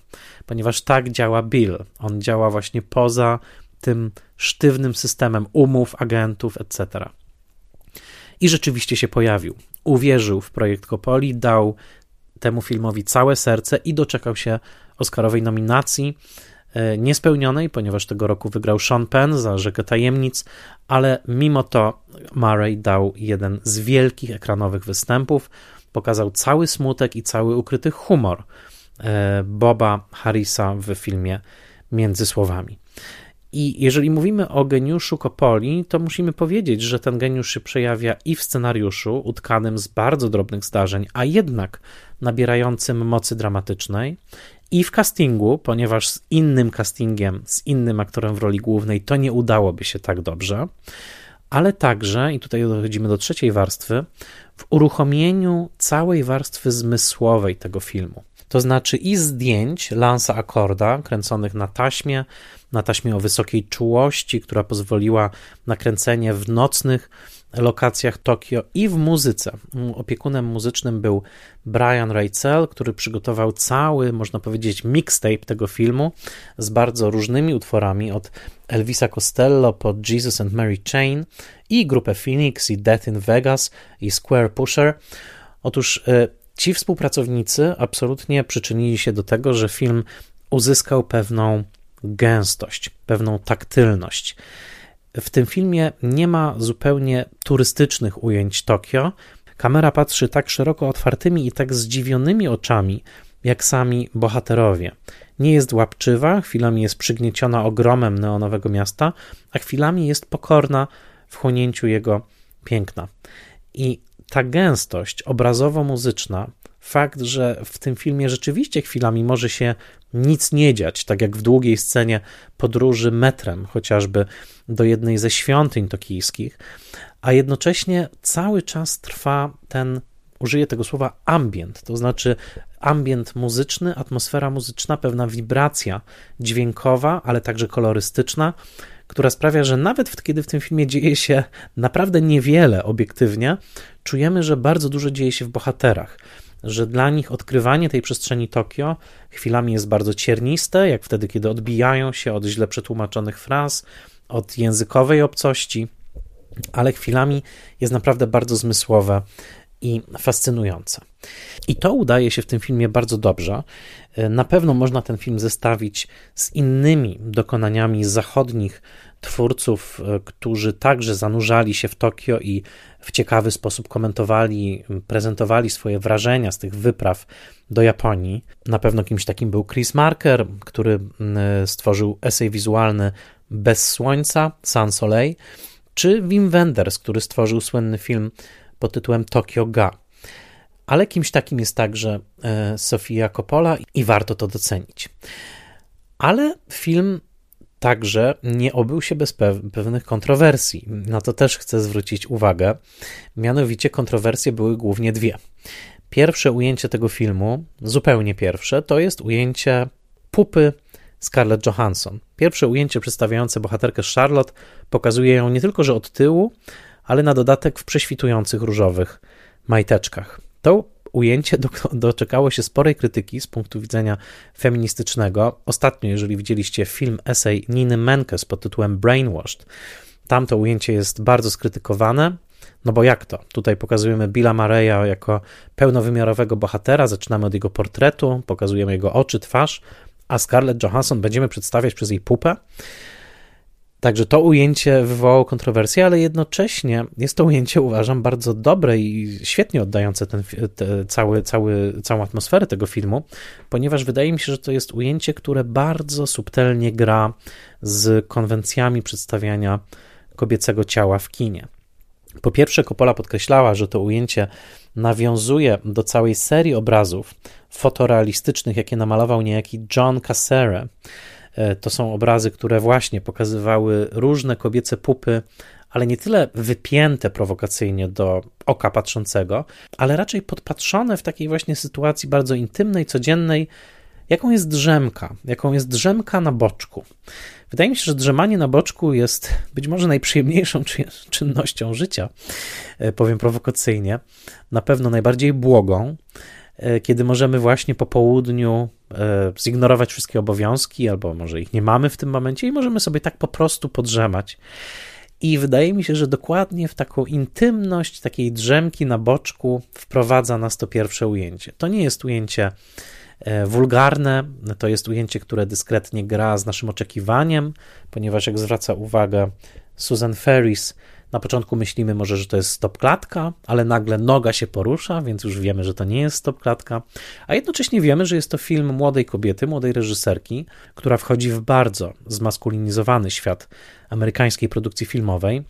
ponieważ tak działa Bill. On działa właśnie poza tym sztywnym systemem umów, agentów, etc. I rzeczywiście się pojawił. Uwierzył w projekt Kopoli, dał temu filmowi całe serce i doczekał się Oscarowej nominacji. E, niespełnionej, ponieważ tego roku wygrał Sean Penn za Rzekę Tajemnic, ale mimo to Murray dał jeden z wielkich ekranowych występów, pokazał cały smutek i cały ukryty humor e, Boba Harrisa w filmie Między Słowami. I jeżeli mówimy o geniuszu Coppoli, to musimy powiedzieć, że ten geniusz się przejawia i w scenariuszu, utkanym z bardzo drobnych zdarzeń, a jednak nabierającym mocy dramatycznej, i w castingu, ponieważ z innym castingiem, z innym aktorem w roli głównej to nie udałoby się tak dobrze, ale także, i tutaj dochodzimy do trzeciej warstwy, w uruchomieniu całej warstwy zmysłowej tego filmu. To znaczy i zdjęć Lansa Akorda kręconych na taśmie, na taśmie o wysokiej czułości, która pozwoliła na kręcenie w nocnych lokacjach Tokio i w muzyce. Opiekunem muzycznym był Brian Rachel, który przygotował cały, można powiedzieć, mixtape tego filmu z bardzo różnymi utworami, od Elvisa Costello po Jesus and Mary Chain i grupę Phoenix i Death in Vegas i Square Pusher. Otóż e, ci współpracownicy absolutnie przyczynili się do tego, że film uzyskał pewną gęstość, pewną taktylność. W tym filmie nie ma zupełnie turystycznych ujęć Tokio. Kamera patrzy tak szeroko otwartymi i tak zdziwionymi oczami, jak sami bohaterowie. Nie jest łapczywa, chwilami jest przygnieciona ogromem neonowego miasta, a chwilami jest pokorna w chłonięciu jego piękna. I ta gęstość obrazowo-muzyczna fakt, że w tym filmie rzeczywiście chwilami może się nic nie dziać, tak jak w długiej scenie podróży metrem, chociażby do jednej ze świątyń tokijskich, a jednocześnie cały czas trwa ten, użyję tego słowa, ambient, to znaczy ambient muzyczny, atmosfera muzyczna, pewna wibracja dźwiękowa, ale także kolorystyczna, która sprawia, że nawet kiedy w tym filmie dzieje się naprawdę niewiele obiektywnie, czujemy, że bardzo dużo dzieje się w bohaterach że dla nich odkrywanie tej przestrzeni Tokio chwilami jest bardzo cierniste, jak wtedy, kiedy odbijają się od źle przetłumaczonych fraz, od językowej obcości, ale chwilami jest naprawdę bardzo zmysłowe i fascynujące. I to udaje się w tym filmie bardzo dobrze. Na pewno można ten film zestawić z innymi dokonaniami zachodnich twórców, którzy także zanurzali się w Tokio i w ciekawy sposób komentowali, prezentowali swoje wrażenia z tych wypraw do Japonii. Na pewno kimś takim był Chris Marker, który stworzył esej wizualny Bez Słońca, Sun Soleil, czy Wim Wenders, który stworzył słynny film pod tytułem Tokyo Ga. Ale kimś takim jest także e, Sofia Coppola i warto to docenić. Ale film także nie obył się bez pewnych kontrowersji. Na to też chcę zwrócić uwagę. Mianowicie kontrowersje były głównie dwie. Pierwsze ujęcie tego filmu, zupełnie pierwsze, to jest ujęcie pupy Scarlett Johansson. Pierwsze ujęcie przedstawiające bohaterkę Charlotte pokazuje ją nie tylko, że od tyłu, ale na dodatek w prześwitujących różowych majteczkach. To ujęcie do, doczekało się sporej krytyki z punktu widzenia feministycznego. Ostatnio, jeżeli widzieliście film esej Niny Menkes pod tytułem Brainwashed, tam to ujęcie jest bardzo skrytykowane. No bo jak to? Tutaj pokazujemy Billa Mareya jako pełnowymiarowego bohatera, zaczynamy od jego portretu, pokazujemy jego oczy, twarz, a Scarlett Johansson będziemy przedstawiać przez jej pupę. Także to ujęcie wywołało kontrowersję, ale jednocześnie jest to ujęcie, uważam, bardzo dobre i świetnie oddające ten, te, cały, cały, całą atmosferę tego filmu, ponieważ wydaje mi się, że to jest ujęcie, które bardzo subtelnie gra z konwencjami przedstawiania kobiecego ciała w kinie. Po pierwsze, Coppola podkreślała, że to ujęcie nawiązuje do całej serii obrazów fotorealistycznych, jakie namalował niejaki John Cassere. E, to są obrazy, które właśnie pokazywały różne kobiece pupy, ale nie tyle wypięte prowokacyjnie do oka patrzącego, ale raczej podpatrzone w takiej właśnie sytuacji bardzo intymnej, codziennej, jaką jest drzemka, jaką jest drzemka na boczku. Wydaje mi się, że drzemanie na boczku jest być może najprzyjemniejszą czynnością życia, e, powiem prowokacyjnie, na pewno najbardziej błogą, kiedy możemy właśnie po południu e, zignorować wszystkie obowiązki, albo może ich nie mamy w tym momencie i możemy sobie tak po prostu podrzemać. I wydaje mi się, że dokładnie w taką intymność takiej drzemki na boczku wprowadza nas to pierwsze ujęcie. To nie jest ujęcie E, wulgarne. To jest ujęcie, które dyskretnie gra z naszym oczekiwaniem, ponieważ jak zwraca uwagę Susan Ferris, na początku myślimy może, że to jest stop klatka, ale nagle noga się porusza, więc już wiemy, że to nie jest stop klatka. A jednocześnie wiemy, że jest to film młodej kobiety, młodej reżyserki, która wchodzi w bardzo zmaskulinizowany świat amerykańskiej produkcji filmowej.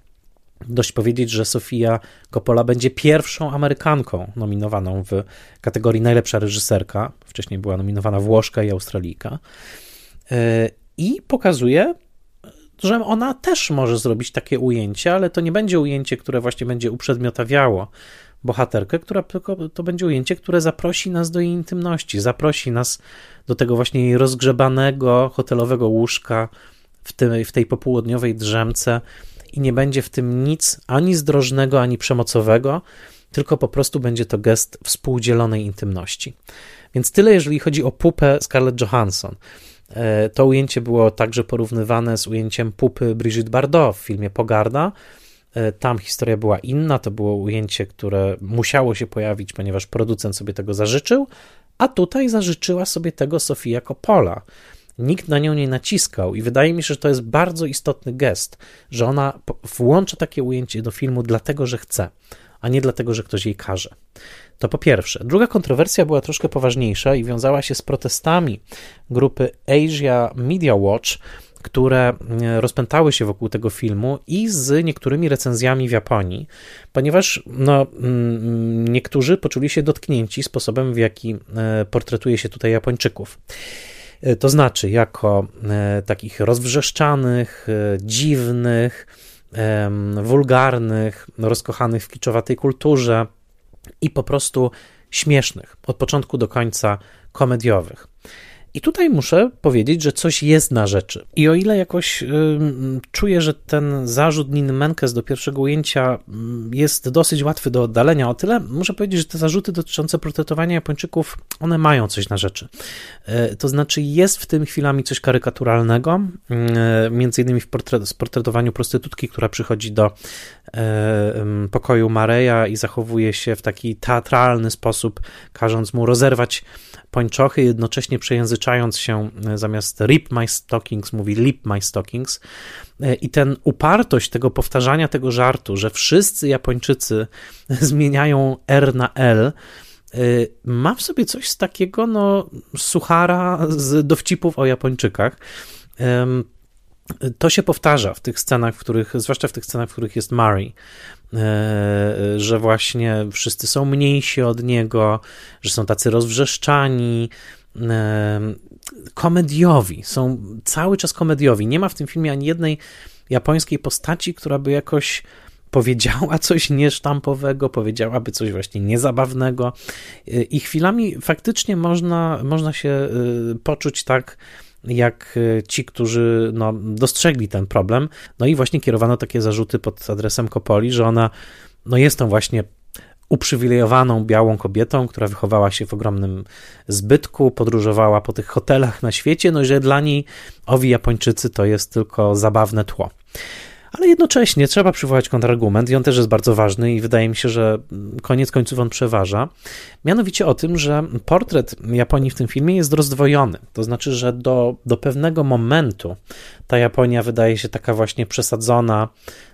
Dość powiedzieć, że Sofia Coppola będzie pierwszą Amerykanką nominowaną w kategorii najlepsza reżyserka. Wcześniej była nominowana Włoszka i Australijka. E, I pokazuje, że ona też może zrobić takie ujęcie, ale to nie będzie ujęcie, które właśnie będzie uprzedmiotawiało bohaterkę, która tylko to będzie ujęcie, które zaprosi nas do jej intymności, zaprosi nas do tego właśnie jej rozgrzebanego hotelowego łóżka w tej, w tej popołudniowej drzemce, i nie będzie w tym nic ani zdrożnego, ani przemocowego, tylko po prostu będzie to gest współdzielonej intymności. Więc tyle, jeżeli chodzi o pupę Scarlett Johansson. E, to ujęcie było także porównywane z ujęciem pupy Brigitte Bardot w filmie Pogarda. E, tam historia była inna, to było ujęcie, które musiało się pojawić, ponieważ producent sobie tego zażyczył, a tutaj zażyczyła sobie tego Sofia Coppola. Nikt na nią nie naciskał i wydaje mi się, że to jest bardzo istotny gest, że ona włącza takie ujęcie do filmu dlatego, że chce, a nie dlatego, że ktoś jej każe. To po pierwsze. Druga kontrowersja była troszkę poważniejsza i wiązała się z protestami grupy Asia Media Watch, które e, rozpętały się wokół tego filmu i z niektórymi recenzjami w Japonii, ponieważ no, mm, niektórzy poczuli się dotknięci sposobem, w jaki e, portretuje się tutaj Japończyków. E, to znaczy jako e, takich rozwrzeszczanych, dziwnych, wulgarnych, rozkochanych w kiczowatej kulturze i po prostu śmiesznych, od początku do końca komediowych. I tutaj muszę powiedzieć, że coś jest na rzeczy. I o ile jakoś y, czuję, że ten zarzut Niny Menkes do pierwszego ujęcia jest dosyć łatwy do oddalenia, o tyle muszę powiedzieć, że te zarzuty dotyczące portretowania Japończyków, one mają coś na rzeczy. Y, to znaczy jest w tym chwilami coś karykaturalnego, y, między innymi w portret, sportretowaniu prostytutki, która przychodzi do pokoju Mareja i zachowuje się w taki teatralny sposób, każąc mu rozerwać pończochy, jednocześnie przejęzyczać rozgrzeczając się zamiast rip my stockings mówi lip my stockings. I ten upartość tego powtarzania tego żartu, że wszyscy Japończycy zmieniają R na L, ma w sobie coś z takiego, no, suchara z dowcipów o Japończykach. To się powtarza w tych scenach, w których, zwłaszcza w tych scenach, w których jest Murray, e, że właśnie wszyscy są mniejsi od niego, że są tacy rozwrzeszczani, e, komediowi, są cały czas komediowi. Nie ma w tym filmie ani jednej japońskiej postaci, która by jakoś powiedziała coś niesztampowego, powiedziałaby coś właśnie niezabawnego e, i chwilami faktycznie można, można się poczuć tak jak e, ci, którzy no, dostrzegli ten problem. No i właśnie kierowano takie zarzuty pod adresem Kopoli, że ona no, jest tą właśnie uprzywilejowaną białą kobietą, która wychowała się w ogromnym zbytku, podróżowała po tych hotelach na świecie, no i że dla niej owi Japończycy to jest tylko zabawne tło ale jednocześnie trzeba przywołać kontrargument i on też jest bardzo ważny i wydaje mi się, że koniec końców on przeważa. Mianowicie o tym, że portret Japonii w tym filmie jest rozdwojony. To znaczy, że do, do pewnego momentu ta Japonia wydaje się taka właśnie przesadzona,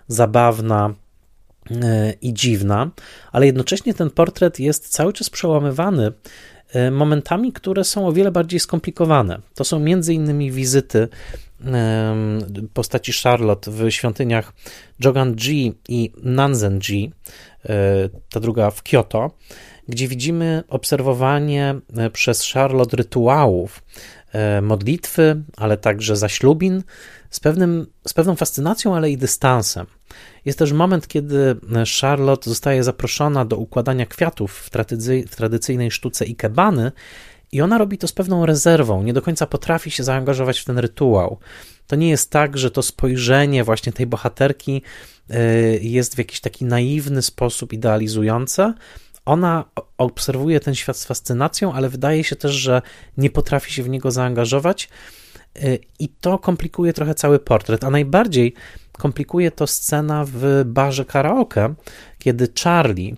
zabawna, i dziwna, ale jednocześnie ten portret jest cały czas przełamywany e, momentami, które są o wiele bardziej skomplikowane. To są między innymi wizyty postaci Charlotte w świątyniach Jogan-ji i Nanzen-ji, e, ta druga w Kyoto, gdzie widzimy obserwowanie e, przez Charlotte rytuałów e, modlitwy, ale także zaślubin z, pewnym, z pewną fascynacją, ale i dystansem. Jest też moment, kiedy Charlotte zostaje zaproszona do układania kwiatów w, tradycy, w tradycyjnej sztuce ikebany i ona robi to z pewną rezerwą, nie do końca potrafi się zaangażować w ten rytuał. To nie jest tak, że to spojrzenie właśnie tej bohaterki y, jest w jakiś taki naiwny sposób idealizujące. Ona obserwuje ten świat z fascynacją, ale wydaje się też, że nie potrafi się w niego zaangażować. Y, I to komplikuje trochę cały portret, a najbardziej komplikuje to scena w barze karaoke, kiedy Charlie,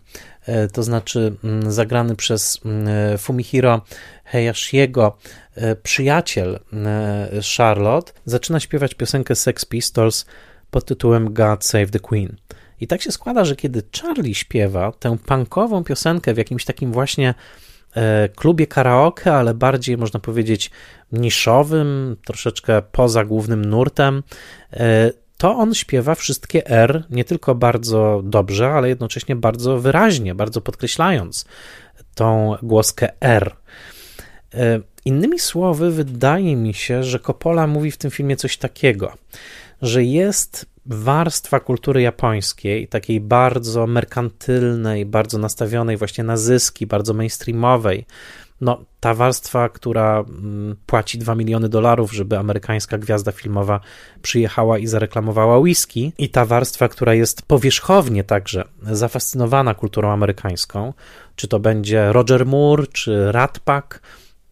y, to znaczy mm, zagrany przez mm, Fumihiro Hayashiego, e, przyjaciel e, Charlotte, zaczyna śpiewać piosenkę Sex Pistols pod tytułem God Save the Queen. I tak się składa, że kiedy Charlie śpiewa tę punkową piosenkę w jakimś takim właśnie e, klubie karaoke, ale bardziej można powiedzieć niszowym, troszeczkę poza głównym nurtem, to on śpiewa wszystkie R nie tylko bardzo dobrze, ale jednocześnie bardzo wyraźnie, bardzo podkreślając tą głoskę R. E, innymi słowy, wydaje mi się, że Coppola mówi w tym filmie coś takiego, że jest warstwa kultury japońskiej, takiej bardzo merkantylnej, bardzo nastawionej właśnie na zyski, bardzo mainstreamowej. No, ta warstwa, która mm, płaci 2 miliony dolarów, żeby amerykańska gwiazda filmowa przyjechała i zareklamowała whisky, i ta warstwa, która jest powierzchownie także zafascynowana kulturą amerykańską, czy to będzie Roger Moore, czy Rat Pack,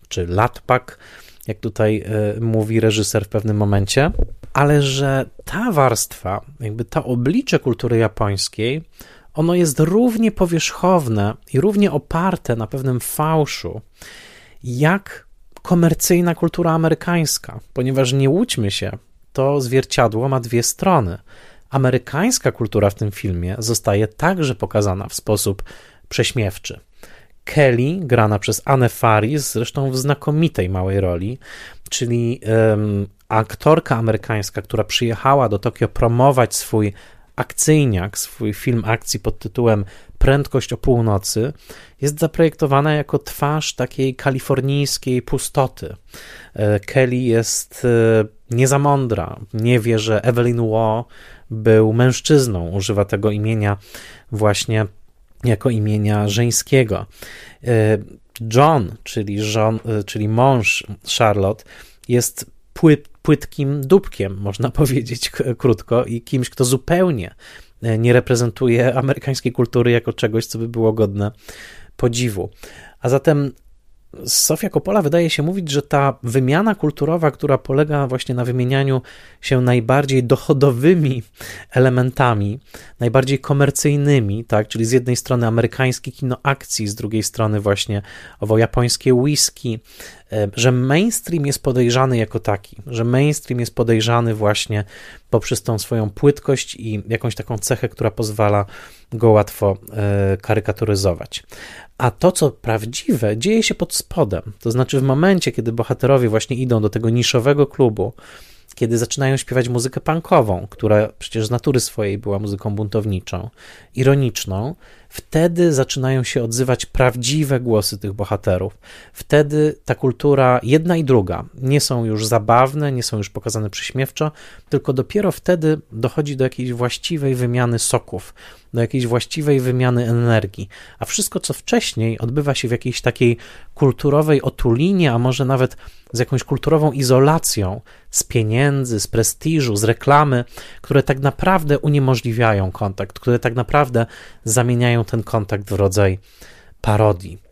czy latpak, jak tutaj e, mówi reżyser w pewnym momencie, ale że ta warstwa, jakby to oblicze kultury japońskiej, ono jest równie powierzchowne i równie oparte na pewnym fałszu, jak komercyjna kultura amerykańska, ponieważ nie łudźmy się, to zwierciadło ma dwie strony. Amerykańska kultura w tym filmie zostaje także pokazana w sposób prześmiewczy. Kelly, grana przez Anne Faris, zresztą w znakomitej małej roli, czyli um, aktorka amerykańska, która przyjechała do Tokio promować swój akcyjniak, swój film akcji pod tytułem Prędkość o północy, jest zaprojektowana jako twarz takiej kalifornijskiej pustoty. E, Kelly jest e, nie mądra, nie wie, że Evelyn Waugh był mężczyzną, używa tego imienia właśnie jako imienia żeńskiego. E, John, czyli, żon, czyli mąż Charlotte, jest płyt, płytkim dupkiem, można powiedzieć krótko, i kimś, kto zupełnie e, nie reprezentuje amerykańskiej kultury jako czegoś, co by było godne podziwu. A zatem Sofia Coppola wydaje się mówić, że ta wymiana kulturowa, która polega właśnie na wymienianiu się najbardziej dochodowymi elementami, najbardziej komercyjnymi, tak, czyli z jednej strony amerykańskie kino akcji, z drugiej strony właśnie owo japońskie whisky, że mainstream jest podejrzany jako taki, że mainstream jest podejrzany właśnie poprzez tą swoją płytkość i jakąś taką cechę, która pozwala go łatwo e, karykaturyzować. A to, co prawdziwe, dzieje się pod spodem. To znaczy, w momencie, kiedy bohaterowie właśnie idą do tego niszowego klubu, kiedy zaczynają śpiewać muzykę punkową, która przecież z natury swojej była muzyką buntowniczą, ironiczną, wtedy zaczynają się odzywać prawdziwe głosy tych bohaterów. Wtedy ta kultura, jedna i druga, nie są już zabawne, nie są już pokazane przyśmiewczo, tylko dopiero wtedy dochodzi do jakiejś właściwej wymiany soków, do jakiejś właściwej wymiany energii. A wszystko, co wcześniej, odbywa się w jakiejś takiej kulturowej otulinie, a może nawet z jakąś kulturową izolacją, z pieniędzy, z prestiżu, z reklamy, które tak naprawdę uniemożliwiają kontakt, które tak naprawdę zamieniają ten kontakt w rodzaj parodii.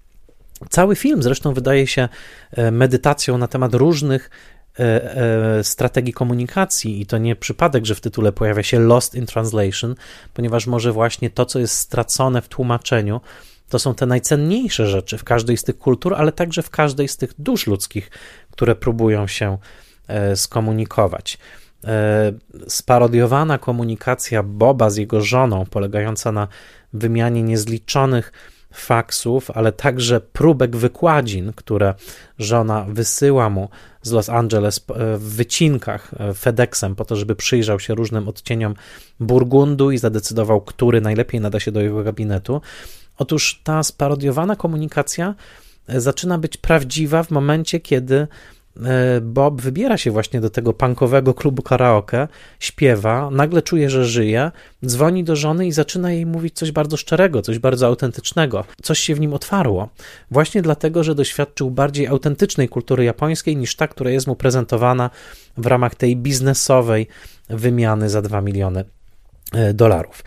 Cały film zresztą wydaje się e, medytacją na temat różnych e, e, strategii komunikacji i to nie przypadek, że w tytule pojawia się Lost in Translation, ponieważ może właśnie to, co jest stracone w tłumaczeniu, to są te najcenniejsze rzeczy w każdej z tych kultur, ale także w każdej z tych dusz ludzkich, które próbują się skomunikować. Sparodiowana komunikacja Boba z jego żoną, polegająca na wymianie niezliczonych faksów, ale także próbek wykładzin, które żona wysyła mu z Los Angeles w wycinkach e, FedExem po to, żeby przyjrzał się różnym odcieniom Burgundu i zadecydował, który najlepiej nada się do jego gabinetu. Otóż ta sparodiowana komunikacja e, zaczyna być prawdziwa w momencie, kiedy E, Bob wybiera się właśnie do tego punkowego klubu karaoke, śpiewa, nagle czuje, że żyje, dzwoni do żony i zaczyna jej mówić coś bardzo szczerego, coś bardzo autentycznego. Coś się w nim otwarło. Właśnie dlatego, że doświadczył bardziej autentycznej kultury japońskiej niż ta, która jest mu prezentowana w ramach tej biznesowej wymiany za 2 miliony e, dolarów.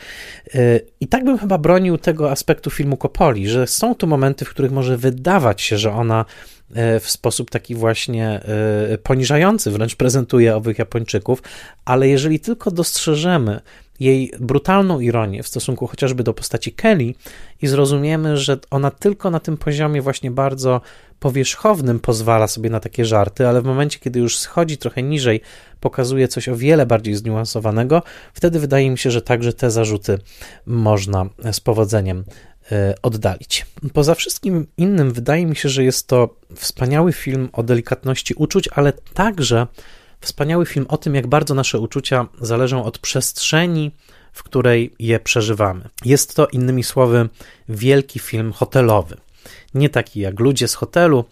E, I tak bym chyba bronił tego aspektu filmu Kopoli, że są tu momenty, w których może wydawać się, że ona E, w sposób taki właśnie e, poniżający wręcz prezentuje owych Japończyków, ale jeżeli tylko dostrzeżemy jej brutalną ironię w stosunku chociażby do postaci Kelly i zrozumiemy, że ona tylko na tym poziomie właśnie bardzo powierzchownym pozwala sobie na takie żarty, ale w momencie, kiedy już schodzi trochę niżej, pokazuje coś o wiele bardziej zniuansowanego, wtedy wydaje mi się, że także te zarzuty można z powodzeniem E, oddalić. Poza wszystkim innym, wydaje mi się, że jest to wspaniały film o delikatności uczuć, ale także wspaniały film o tym, jak bardzo nasze uczucia zależą od przestrzeni, w której je przeżywamy. Jest to, innymi słowy, wielki film hotelowy. Nie taki jak Ludzie z hotelu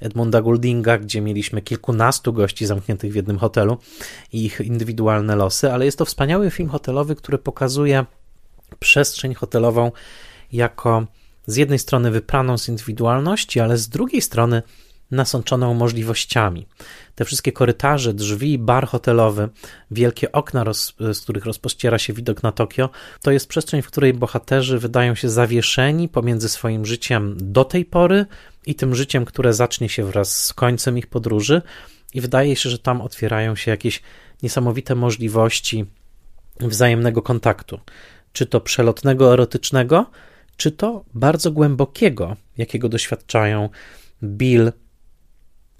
Edmunda Gouldinga, gdzie mieliśmy kilkunastu gości zamkniętych w jednym hotelu i ich indywidualne losy, ale jest to wspaniały film hotelowy, który pokazuje przestrzeń hotelową jako z jednej strony wypraną z indywidualności, ale z drugiej strony nasączoną możliwościami. Te wszystkie korytarze, drzwi, bar hotelowy, wielkie okna, roz, z których rozpościera się widok na Tokio, to jest przestrzeń, w której bohaterzy wydają się zawieszeni pomiędzy swoim życiem do tej pory i tym życiem, które zacznie się wraz z końcem ich podróży, i wydaje się, że tam otwierają się jakieś niesamowite możliwości wzajemnego kontaktu, czy to przelotnego, erotycznego, czy to bardzo głębokiego, jakiego doświadczają Bill,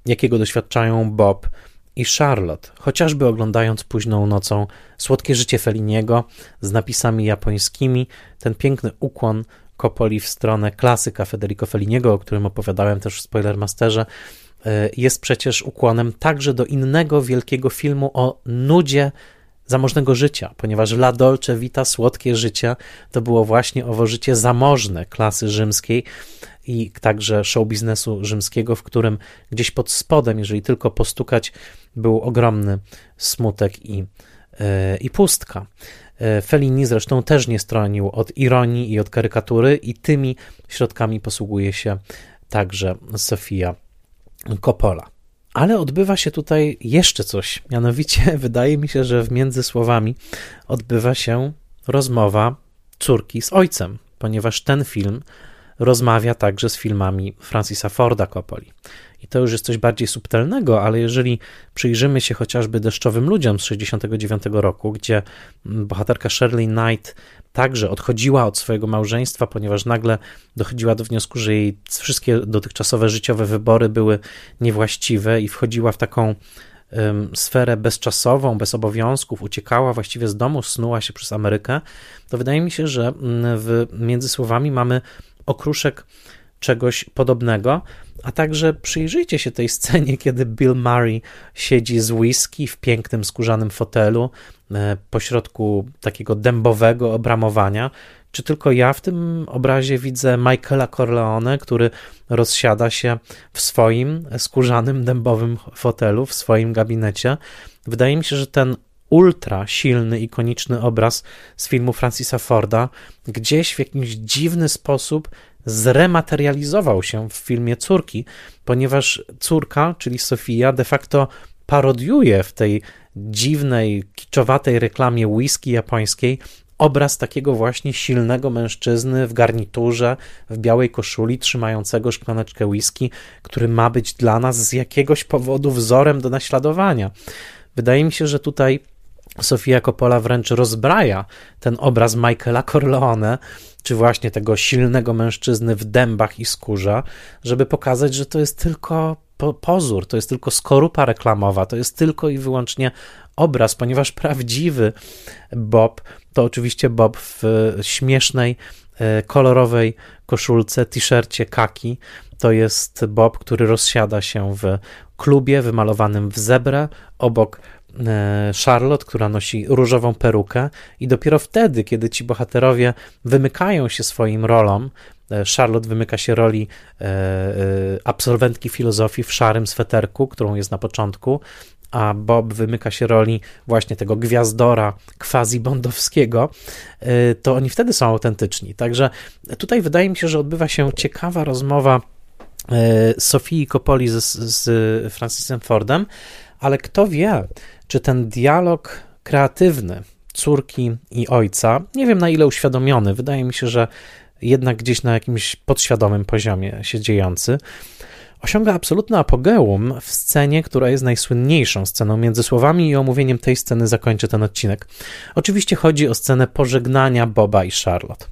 jakiego doświadczają Bob i Charlotte, chociażby oglądając późną nocą Słodkie życie Feliniego z napisami japońskimi, ten piękny ukłon Kopoli w stronę klasyka Federico Feliniego, o którym opowiadałem też w Spoilermasterze, e, jest przecież ukłonem także do innego wielkiego filmu o nudzie zamożnego życia, ponieważ La Dolce Vita, słodkie życie, to było właśnie owo życie zamożne klasy rzymskiej i także show biznesu rzymskiego, w którym gdzieś pod spodem, jeżeli tylko postukać, był ogromny smutek i, yy, i pustka. E, Fellini zresztą też nie stronił od ironii i od karykatury i tymi środkami posługuje się także Sofia Coppola. Ale odbywa się tutaj jeszcze coś. Mianowicie, wydaje mi się, że w między słowami odbywa się rozmowa córki z ojcem, ponieważ ten film rozmawia także z filmami Francisa Forda Coppoli. I to już jest coś bardziej subtelnego, ale jeżeli przyjrzymy się chociażby Deszczowym Ludziom z 1969 roku, gdzie bohaterka Shirley Knight także odchodziła od swojego małżeństwa, ponieważ nagle dochodziła do wniosku, że jej wszystkie dotychczasowe życiowe wybory były niewłaściwe i wchodziła w taką sferę bezczasową, bez obowiązków, uciekała właściwie z domu, snuła się przez Amerykę, to wydaje mi się, że mm, w, między słowami mamy okruszek czegoś podobnego, a także przyjrzyjcie się tej scenie, kiedy Bill Murray siedzi z whisky w pięknym skórzanym fotelu pośrodku takiego dębowego obramowania. Czy tylko ja w tym obrazie widzę Michaela Corleone, który rozsiada się w swoim skórzanym dębowym fotelu, w swoim gabinecie? Wydaje mi się, że ten ultra silny, ikoniczny obraz z filmu Francisa Forda gdzieś w jakimś dziwny sposób zrematerializował się w filmie Córki, ponieważ córka, czyli Sofia, de facto parodiuje w tej dziwnej, kiczowatej reklamie whisky japońskiej obraz takiego właśnie silnego mężczyzny w garniturze, w białej koszuli, trzymającego szklaneczkę whisky, który ma być dla nas z jakiegoś powodu wzorem do naśladowania. Wydaje mi się, że tutaj Sofia Coppola wręcz rozbraja ten obraz Michaela Corleone, czy właśnie tego silnego mężczyzny w dębach i skórze, żeby pokazać, że to jest tylko pozór, to jest tylko skorupa reklamowa, to jest tylko i wyłącznie obraz, ponieważ prawdziwy Bob to oczywiście Bob w śmiesznej, e, kolorowej koszulce, t-shircie kaki. To jest Bob, który rozsiada się w klubie wymalowanym w zebrę obok E, Charlotte, która nosi różową perukę, i dopiero wtedy, kiedy ci bohaterowie wymykają się swoim rolom, Charlotte wymyka się roli e, absolwentki filozofii w szarym sweterku, którą jest na początku, a Bob wymyka się roli właśnie tego gwiazdora quasi-bondowskiego, to oni wtedy są autentyczni. Także tutaj wydaje mi się, że odbywa się ciekawa rozmowa Sofii Coppoli z, z Francisem Fordem, ale kto wie, czy ten dialog kreatywny córki i ojca, nie wiem na ile uświadomiony, wydaje mi się, że jednak gdzieś na jakimś podświadomym poziomie się dziejący, osiąga absolutne apogeum w scenie, która jest najsłynniejszą sceną między słowami i omówieniem tej sceny zakończę ten odcinek. Oczywiście chodzi o scenę pożegnania Boba i Charlotte.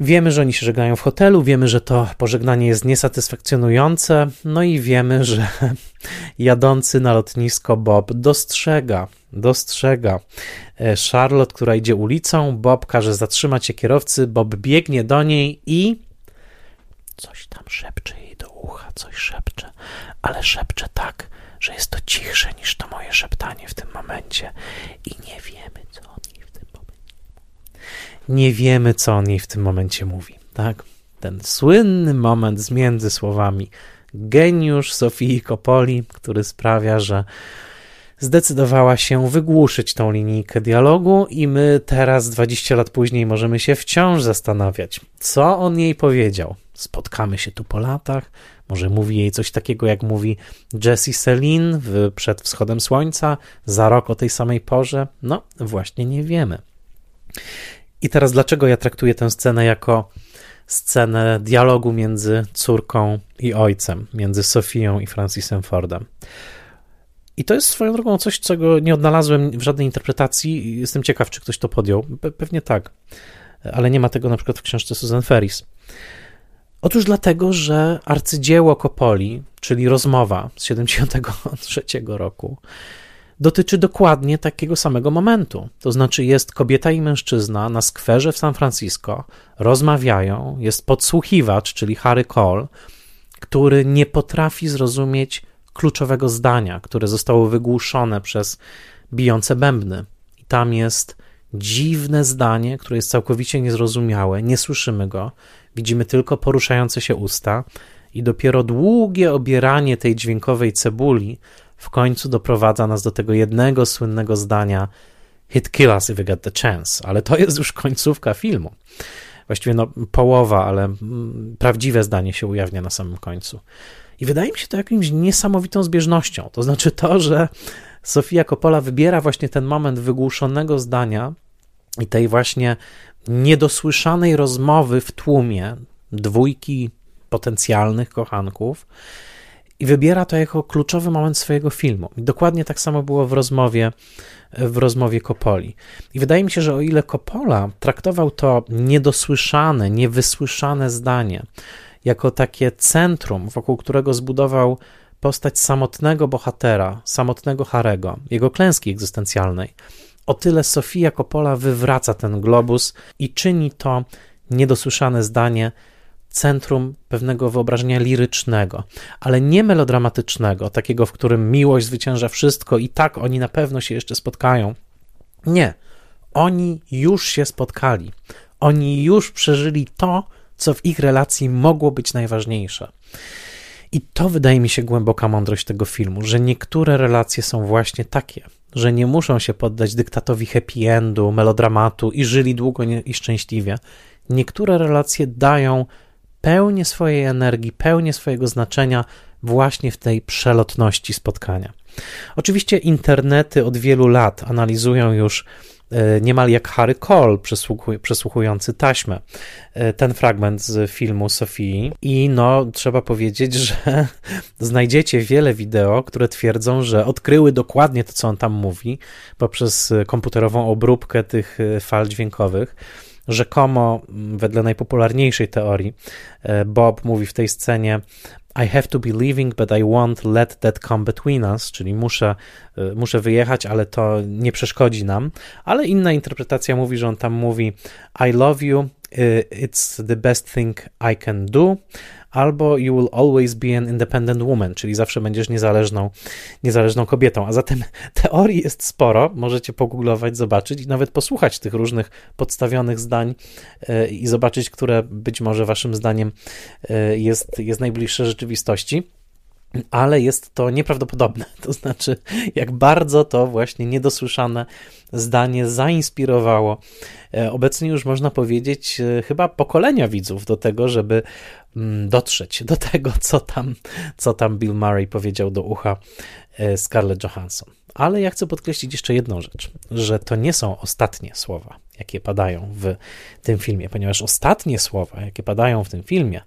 Wiemy, że oni się żegnają w hotelu, wiemy, że to pożegnanie jest niesatysfakcjonujące, no i wiemy, że jadący na lotnisko Bob dostrzega, dostrzega e, Charlotte, która idzie ulicą. Bob każe zatrzymać się kierowcy, Bob biegnie do niej i coś tam szepcze jej do ucha, coś szepcze, ale szepcze tak, że jest to cichsze niż to moje szeptanie w tym momencie i nie wiemy, nie wiemy, co on jej w tym momencie mówi. Tak? Ten słynny moment z między słowami geniusz Sofii Kopoli, który sprawia, że zdecydowała się wygłuszyć tą linijkę dialogu, i my teraz, 20 lat później, możemy się wciąż zastanawiać, co on jej powiedział. Spotkamy się tu po latach, może mówi jej coś takiego, jak mówi Jessie Celine w Przed wschodem słońca, za rok o tej samej porze. No, właśnie nie wiemy. I teraz dlaczego ja traktuję tę scenę jako scenę dialogu między córką i ojcem, między Sofią i Francisem Fordem? I to jest swoją drogą coś, czego nie odnalazłem w żadnej interpretacji. Jestem ciekaw, czy ktoś to podjął. Pe pewnie tak, ale nie ma tego na przykład w książce Susan Ferris. Otóż dlatego, że arcydzieło Kopoli, czyli rozmowa z 73 roku, dotyczy dokładnie takiego samego momentu. To znaczy, jest kobieta i mężczyzna na skwerze w San Francisco, rozmawiają, jest podsłuchiwacz, czyli Harry Cole, który nie potrafi zrozumieć kluczowego zdania, które zostało wygłuszone przez bijące bębny. I tam jest dziwne zdanie, które jest całkowicie niezrozumiałe, nie słyszymy go, widzimy tylko poruszające się usta, i dopiero długie obieranie tej dźwiękowej cebuli w końcu doprowadza nas do tego jednego słynnego zdania hit kill us if we get the chance, ale to jest już końcówka filmu. Właściwie no, połowa, ale mm, prawdziwe zdanie się ujawnia na samym końcu. I wydaje mi się to jakimś niesamowitą zbieżnością. To znaczy to, że Sofia Coppola wybiera właśnie ten moment wygłuszonego zdania i tej właśnie niedosłyszanej rozmowy w tłumie dwójki potencjalnych kochanków i wybiera to jako kluczowy moment swojego filmu. Dokładnie tak samo było w rozmowie w rozmowie Kopoli. I wydaje mi się, że o ile Coppola traktował to niedosłyszane, niewysłyszane zdanie jako takie centrum, wokół którego zbudował postać samotnego bohatera, samotnego Harego, jego klęski egzystencjalnej, o tyle Sofia Coppola wywraca ten globus i czyni to niedosłyszane zdanie centrum pewnego wyobrażenia lirycznego, ale nie melodramatycznego, takiego, w którym miłość zwycięża wszystko i tak oni na pewno się jeszcze spotkają. Nie. Oni już się spotkali. Oni już przeżyli to, co w ich relacji mogło być najważniejsze. I to wydaje mi się głęboka mądrość tego filmu, że niektóre relacje są właśnie takie, że nie muszą się poddać dyktatowi happy endu, melodramatu i żyli długo i szczęśliwie. Niektóre relacje dają pełnię swojej energii, pełnię swojego znaczenia właśnie w tej przelotności spotkania. Oczywiście internety od wielu lat analizują już e, niemal jak Harry Cole przesłuchujący taśmę e, ten fragment z filmu Sofii i no trzeba powiedzieć, że znajdziecie wiele wideo, które twierdzą, że odkryły dokładnie to, co on tam mówi poprzez komputerową obróbkę tych e, fal dźwiękowych rzekomo, mm, wedle najpopularniejszej teorii, e, Bob mówi w tej scenie: I have to be leaving, but I won't let that come between us, czyli muszę, e, muszę wyjechać, ale to nie przeszkodzi nam. Ale inna interpretacja mówi, że on tam mówi: I love you, it's the best thing I can do albo you will always be an independent woman, czyli zawsze będziesz niezależną, niezależną kobietą. A zatem teorii jest sporo, możecie pogooglować, zobaczyć i nawet posłuchać tych różnych podstawionych zdań e, i zobaczyć, które być może waszym zdaniem e, jest, jest najbliższe rzeczywistości ale jest to nieprawdopodobne. To znaczy, jak bardzo to właśnie niedosłyszane zdanie zainspirowało e, obecnie już można powiedzieć chyba pokolenia widzów do tego, żeby Mm, dotrzeć do tego, co tam, co tam Bill Murray powiedział do ucha e, Scarlett Johansson. Ale ja chcę podkreślić jeszcze jedną rzecz, że to nie są ostatnie słowa, jakie padają w tym filmie, ponieważ ostatnie słowa, jakie padają w tym filmie,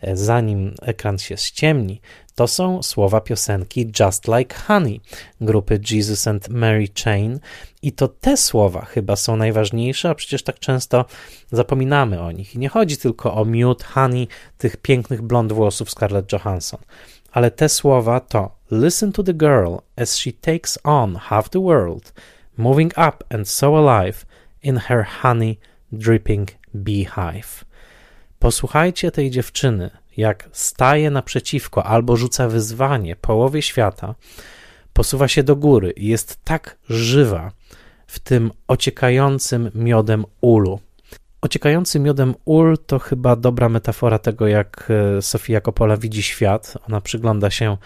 e, zanim ekran się ściemni, to są słowa piosenki Just Like Honey grupy Jesus and Mary Chain i to te słowa chyba są najważniejsze, a przecież tak często zapominamy o nich. I nie chodzi tylko o miód, honey, tych pięknych blond włosów Scarlett Johansson, ale te słowa to Listen to the girl as she takes on half the world, moving up and so alive in her honey dripping beehive. Posłuchajcie tej dziewczyny, jak staje naprzeciwko albo rzuca wyzwanie połowie świata, posuwa się do góry i jest tak żywa w tym ociekającym miodem ulu. Ociekający miodem ul to chyba dobra metafora tego, jak e, Sofia Coppola widzi świat. Ona przygląda się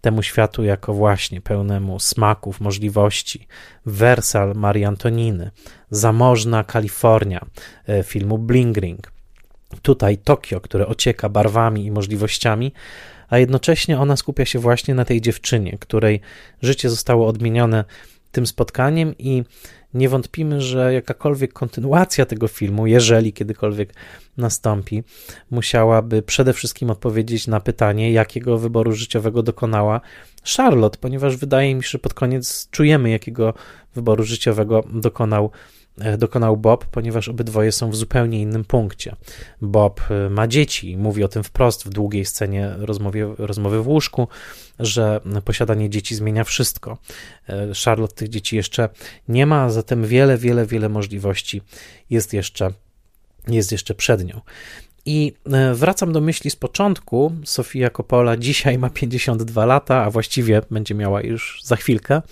temu światu jako właśnie pełnemu smaków, możliwości. Wersal Marii Antoniny, zamożna Kalifornia e, filmu Bling Ring. Tutaj Tokio, które ocieka barwami i możliwościami, a jednocześnie ona skupia się właśnie na tej dziewczynie, której życie zostało odmienione tym spotkaniem i nie wątpimy, że jakakolwiek kontynuacja tego filmu, jeżeli kiedykolwiek nastąpi, musiałaby przede wszystkim odpowiedzieć na pytanie, jakiego wyboru życiowego dokonała Charlotte, ponieważ wydaje mi się, że pod koniec czujemy, jakiego wyboru życiowego dokonał dokonał Bob, ponieważ obydwoje są w zupełnie innym punkcie. Bob e, ma dzieci, mówi o tym wprost w długiej scenie rozmowie, rozmowy w łóżku, że posiadanie dzieci zmienia wszystko. E, Charlotte tych dzieci jeszcze nie ma, zatem wiele, wiele, wiele możliwości jest jeszcze, jest jeszcze przed nią. I e, wracam do myśli z początku. Sofia Coppola dzisiaj ma 52 lata, a właściwie będzie miała już za chwilkę,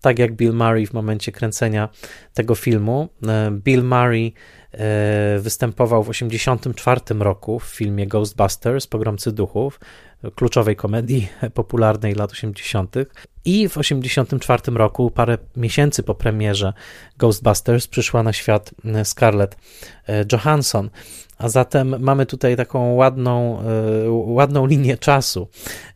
tak jak Bill Murray w momencie kręcenia tego filmu. E, Bill Murray e, występował w 1984 roku w filmie Ghostbusters, Pogromcy Duchów, kluczowej komedii popularnej lat 80. I w 1984 roku, parę miesięcy po premierze Ghostbusters, przyszła na świat Scarlett Johansson. A zatem mamy tutaj taką ładną, e, ładną linię czasu.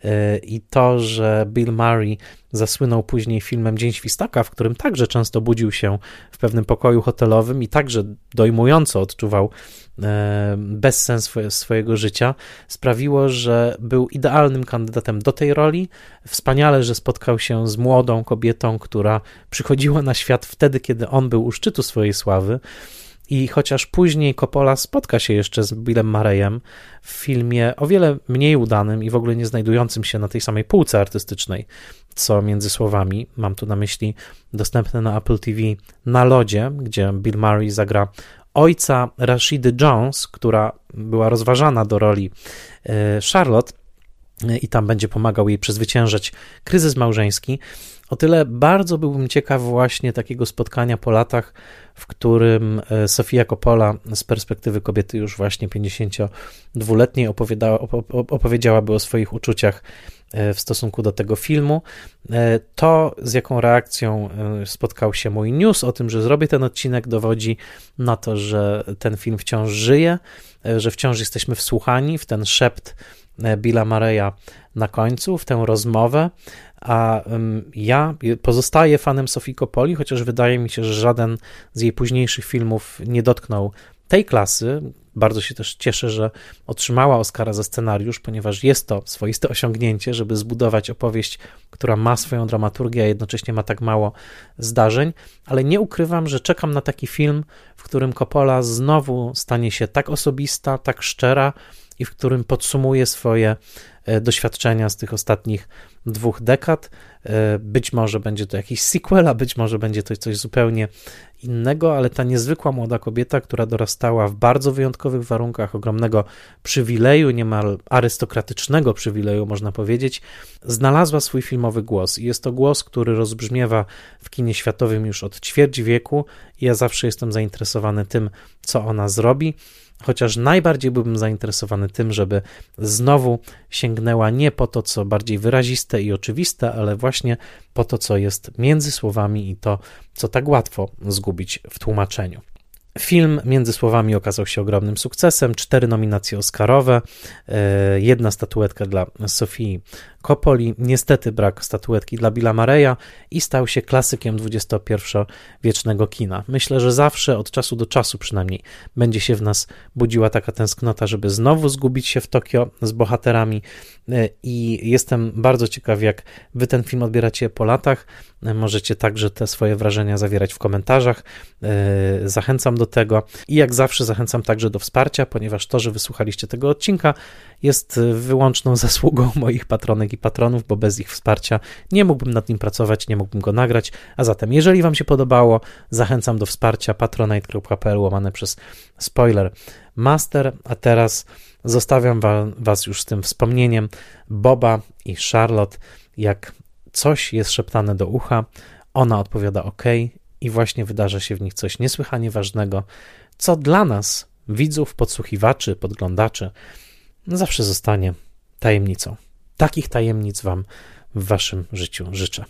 E, I to, że Bill Murray zasłynął później filmem Dzień Świstaka, w którym także często budził się w pewnym pokoju hotelowym i także dojmująco odczuwał e, bezsens swojego życia, sprawiło, że był idealnym kandydatem do tej roli. Wspaniale, że spotkał się z młodą kobietą, która przychodziła na świat wtedy, kiedy on był u szczytu swojej sławy. I chociaż później Coppola spotka się jeszcze z Billem Murrayem w filmie o wiele mniej udanym i w ogóle nie znajdującym się na tej samej półce artystycznej, co między słowami, mam tu na myśli dostępne na Apple TV na lodzie, gdzie Bill Murray zagra ojca Rashidy Jones, która była rozważana do roli e, Charlotte e, i tam będzie pomagał jej przezwyciężać kryzys małżeński. O tyle bardzo byłbym ciekaw właśnie takiego spotkania po latach, w którym e, Sofia Coppola z perspektywy kobiety już właśnie 52-letniej opowiedziałaby o swoich uczuciach e, w stosunku do tego filmu. E, to, z jaką reakcją spotkał się mój news o tym, że zrobię ten odcinek, dowodzi na to, że ten film wciąż żyje, że wciąż jesteśmy wsłuchani w ten szept Billa Mareya na końcu, w tę rozmowę, a ja pozostaję fanem Sofii Coppoli, chociaż wydaje mi się, że żaden z jej późniejszych filmów nie dotknął tej klasy. Bardzo się też cieszę, że otrzymała Oscara za scenariusz, ponieważ jest to swoiste osiągnięcie, żeby zbudować opowieść, która ma swoją dramaturgię, a jednocześnie ma tak mało zdarzeń, ale nie ukrywam, że czekam na taki film, w którym Coppola znowu stanie się tak osobista, tak szczera i w którym podsumuje swoje E, doświadczenia z tych ostatnich dwóch dekad. E, być może będzie to jakiś sequel, a być może będzie to coś zupełnie innego, ale ta niezwykła młoda kobieta, która dorastała w bardzo wyjątkowych warunkach, ogromnego przywileju, niemal arystokratycznego przywileju, można powiedzieć, znalazła swój filmowy głos. I jest to głos, który rozbrzmiewa w kinie światowym już od ćwierć wieku. I ja zawsze jestem zainteresowany tym, co ona zrobi chociaż najbardziej byłbym zainteresowany tym, żeby znowu sięgnęła nie po to, co bardziej wyraziste i oczywiste, ale właśnie po to, co jest między słowami i to, co tak łatwo zgubić w tłumaczeniu. Film między słowami okazał się ogromnym sukcesem. Cztery nominacje Oscarowe, e, jedna statuetka dla Sofii Coppoli. Niestety brak statuetki dla Billa Mareya i stał się klasykiem XXI-wiecznego kina. Myślę, że zawsze, od czasu do czasu przynajmniej, będzie się w nas budziła taka tęsknota, żeby znowu zgubić się w Tokio z bohaterami e, i jestem bardzo ciekaw, jak wy ten film odbieracie po latach. E, możecie także te swoje wrażenia zawierać w komentarzach. E, zachęcam do tego i jak zawsze zachęcam także do wsparcia, ponieważ to, że wysłuchaliście tego odcinka jest wyłączną zasługą moich patronek patronów, bo bez ich wsparcia nie mógłbym nad nim pracować, nie mógłbym go nagrać. A zatem, jeżeli Wam się podobało, zachęcam do wsparcia patronite.pl łamane przez spoiler master. A teraz zostawiam Was już z tym wspomnieniem Boba i Charlotte, jak coś jest szeptane do ucha, ona odpowiada OK i właśnie wydarza się w nich coś niesłychanie ważnego, co dla nas, widzów, podsłuchiwaczy, podglądaczy, zawsze zostanie tajemnicą. Takich tajemnic Wam w Waszym życiu życzę.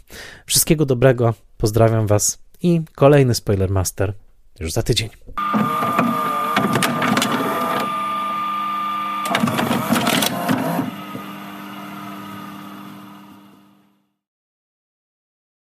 Wszystkiego dobrego, pozdrawiam Was i kolejny Spoiler Master już za tydzień.